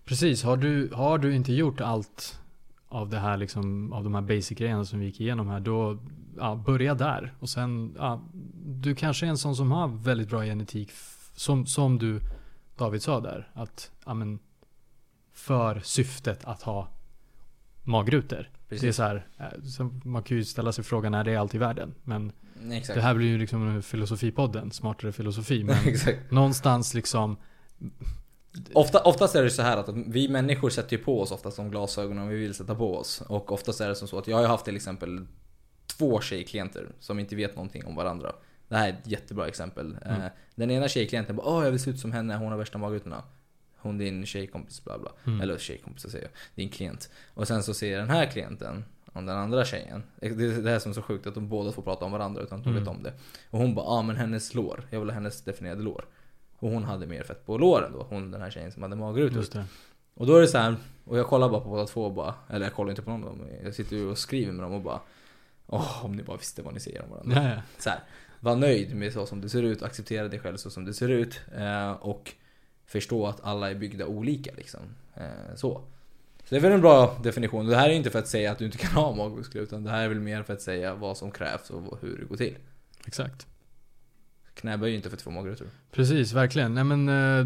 Precis, har du, har du inte gjort allt av det här liksom, av de här basic grejerna som vi gick igenom här, då ja, börja där. Och sen, ja, du kanske är en sån som har väldigt bra genetik, som, som du David sa där, att ja, men, för syftet att ha magrutor. Det är så här, eh, man kan ju ställa sig frågan, är det allt i världen? Men Exakt. det här blir ju liksom filosofipodden, smartare filosofi. Men någonstans liksom, Ofta, oftast är det så här att vi människor sätter ju på oss oftast de glasögonen vi vill sätta på oss. Och oftast är det som så att jag har haft till exempel två tjejklienter som inte vet någonting om varandra. Det här är ett jättebra exempel. Mm. Eh, Den ena tjejklienten bara Åh jag vill se ut som henne, hon har värsta magrutorna. Hon din tjejkompis bla bla. Mm. Eller tjejkompis säger jag. Din klient. Och sen så ser den här klienten om den andra tjejen. Det är det här som är så sjukt att de båda får prata om varandra utan att de Mm. vet om det. Och hon bara, ja ah, men hennes lår. Jag vill ha hennes definierade lår. Och hon hade mer fett på låren då. Hon den här tjejen som hade magrutor. Det. Och då är det så här, och jag kollar bara på båda två bara, eller jag kollar inte på någon av dem. Jag sitter ju och skriver med dem och bara Åh, om ni bara visste vad ni säger om varandra. Ja, ja. Så här, var nöjd med så som du ser ut, acceptera dig själv så som du ser ut. Eh, och förstå att alla är byggda olika liksom. Eh, så. Det är väl en bra definition. Det här är inte för att säga att du inte kan ha magmuskler utan det här är väl mer för att säga vad som krävs och hur det går till. Exakt. Knäböj är ju inte för att få magrutor. Precis, verkligen. Nej men eh,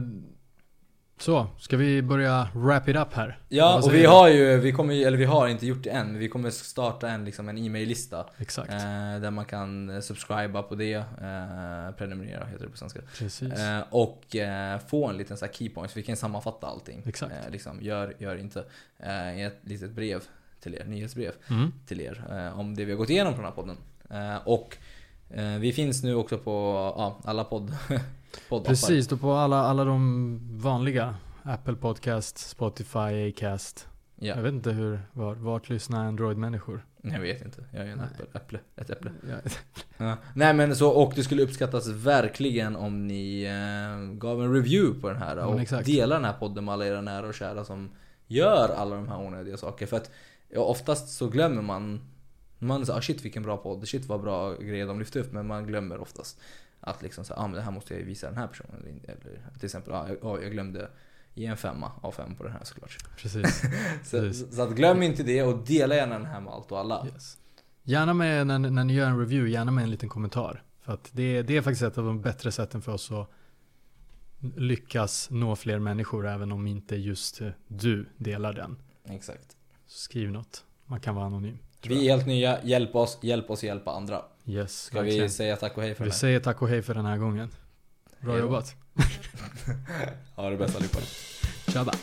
så, ska vi börja wrap it up här? Ja, och vi har ju, vi kommer eller vi har inte gjort det än, men vi kommer starta en, liksom, en e-mail-lista. Exakt. Eh, där man kan eh, subscriba på det, eh, prenumerera heter det på svenska. Precis. Eh, och eh, få en liten så här key points, vi kan sammanfatta allting. Exakt. Eh, liksom, gör, gör inte. Eh, ett litet brev till er, nyhetsbrev Mm. till er. Om det vi har gått igenom på den här podden. Och vi finns nu också på ja, alla podd, poddappar. Precis, då på alla, alla de vanliga. Apple Podcast, Spotify, Acast. Ja, Jag vet inte hur, var, vart lyssnar Android-människor? jag vet inte. Jag är en Nej. äpple, äpple, ett äpple. Ja, Ja. Nej men så, och det skulle uppskattas verkligen om ni eh, gav en review på den här och exakt. delar den här podden med alla era nära och kära som gör alla de här onödiga saker. För att ja, oftast så glömmer man man säger ah, shit vilken bra podd, shit vad bra grejer de lyfte upp men man glömmer oftast att liksom så, ah, men det här måste jag visa den här personen. Eller, till exempel, ah, jag, ah, jag glömde ge en femma av fem på den här såklart. precis. Så, Precis. så glöm inte det och dela gärna den här med allt och alla. Yes. Gärna med, när, när ni gör en review, gärna med en liten kommentar. För att det, det är faktiskt ett av de bättre sätten för oss att lyckas nå fler människor även om inte just du delar den. Exakt. Så skriv något. Man kan vara anonym. Vi är helt nya, hjälp oss, hjälp oss hjälpa andra. Yes, Ska vi verkligen. säga tack och hej för Vi den här? säger tack och hej för den här gången. Bra Hej då. jobbat. Ha det bäst allihopa. Tjaba.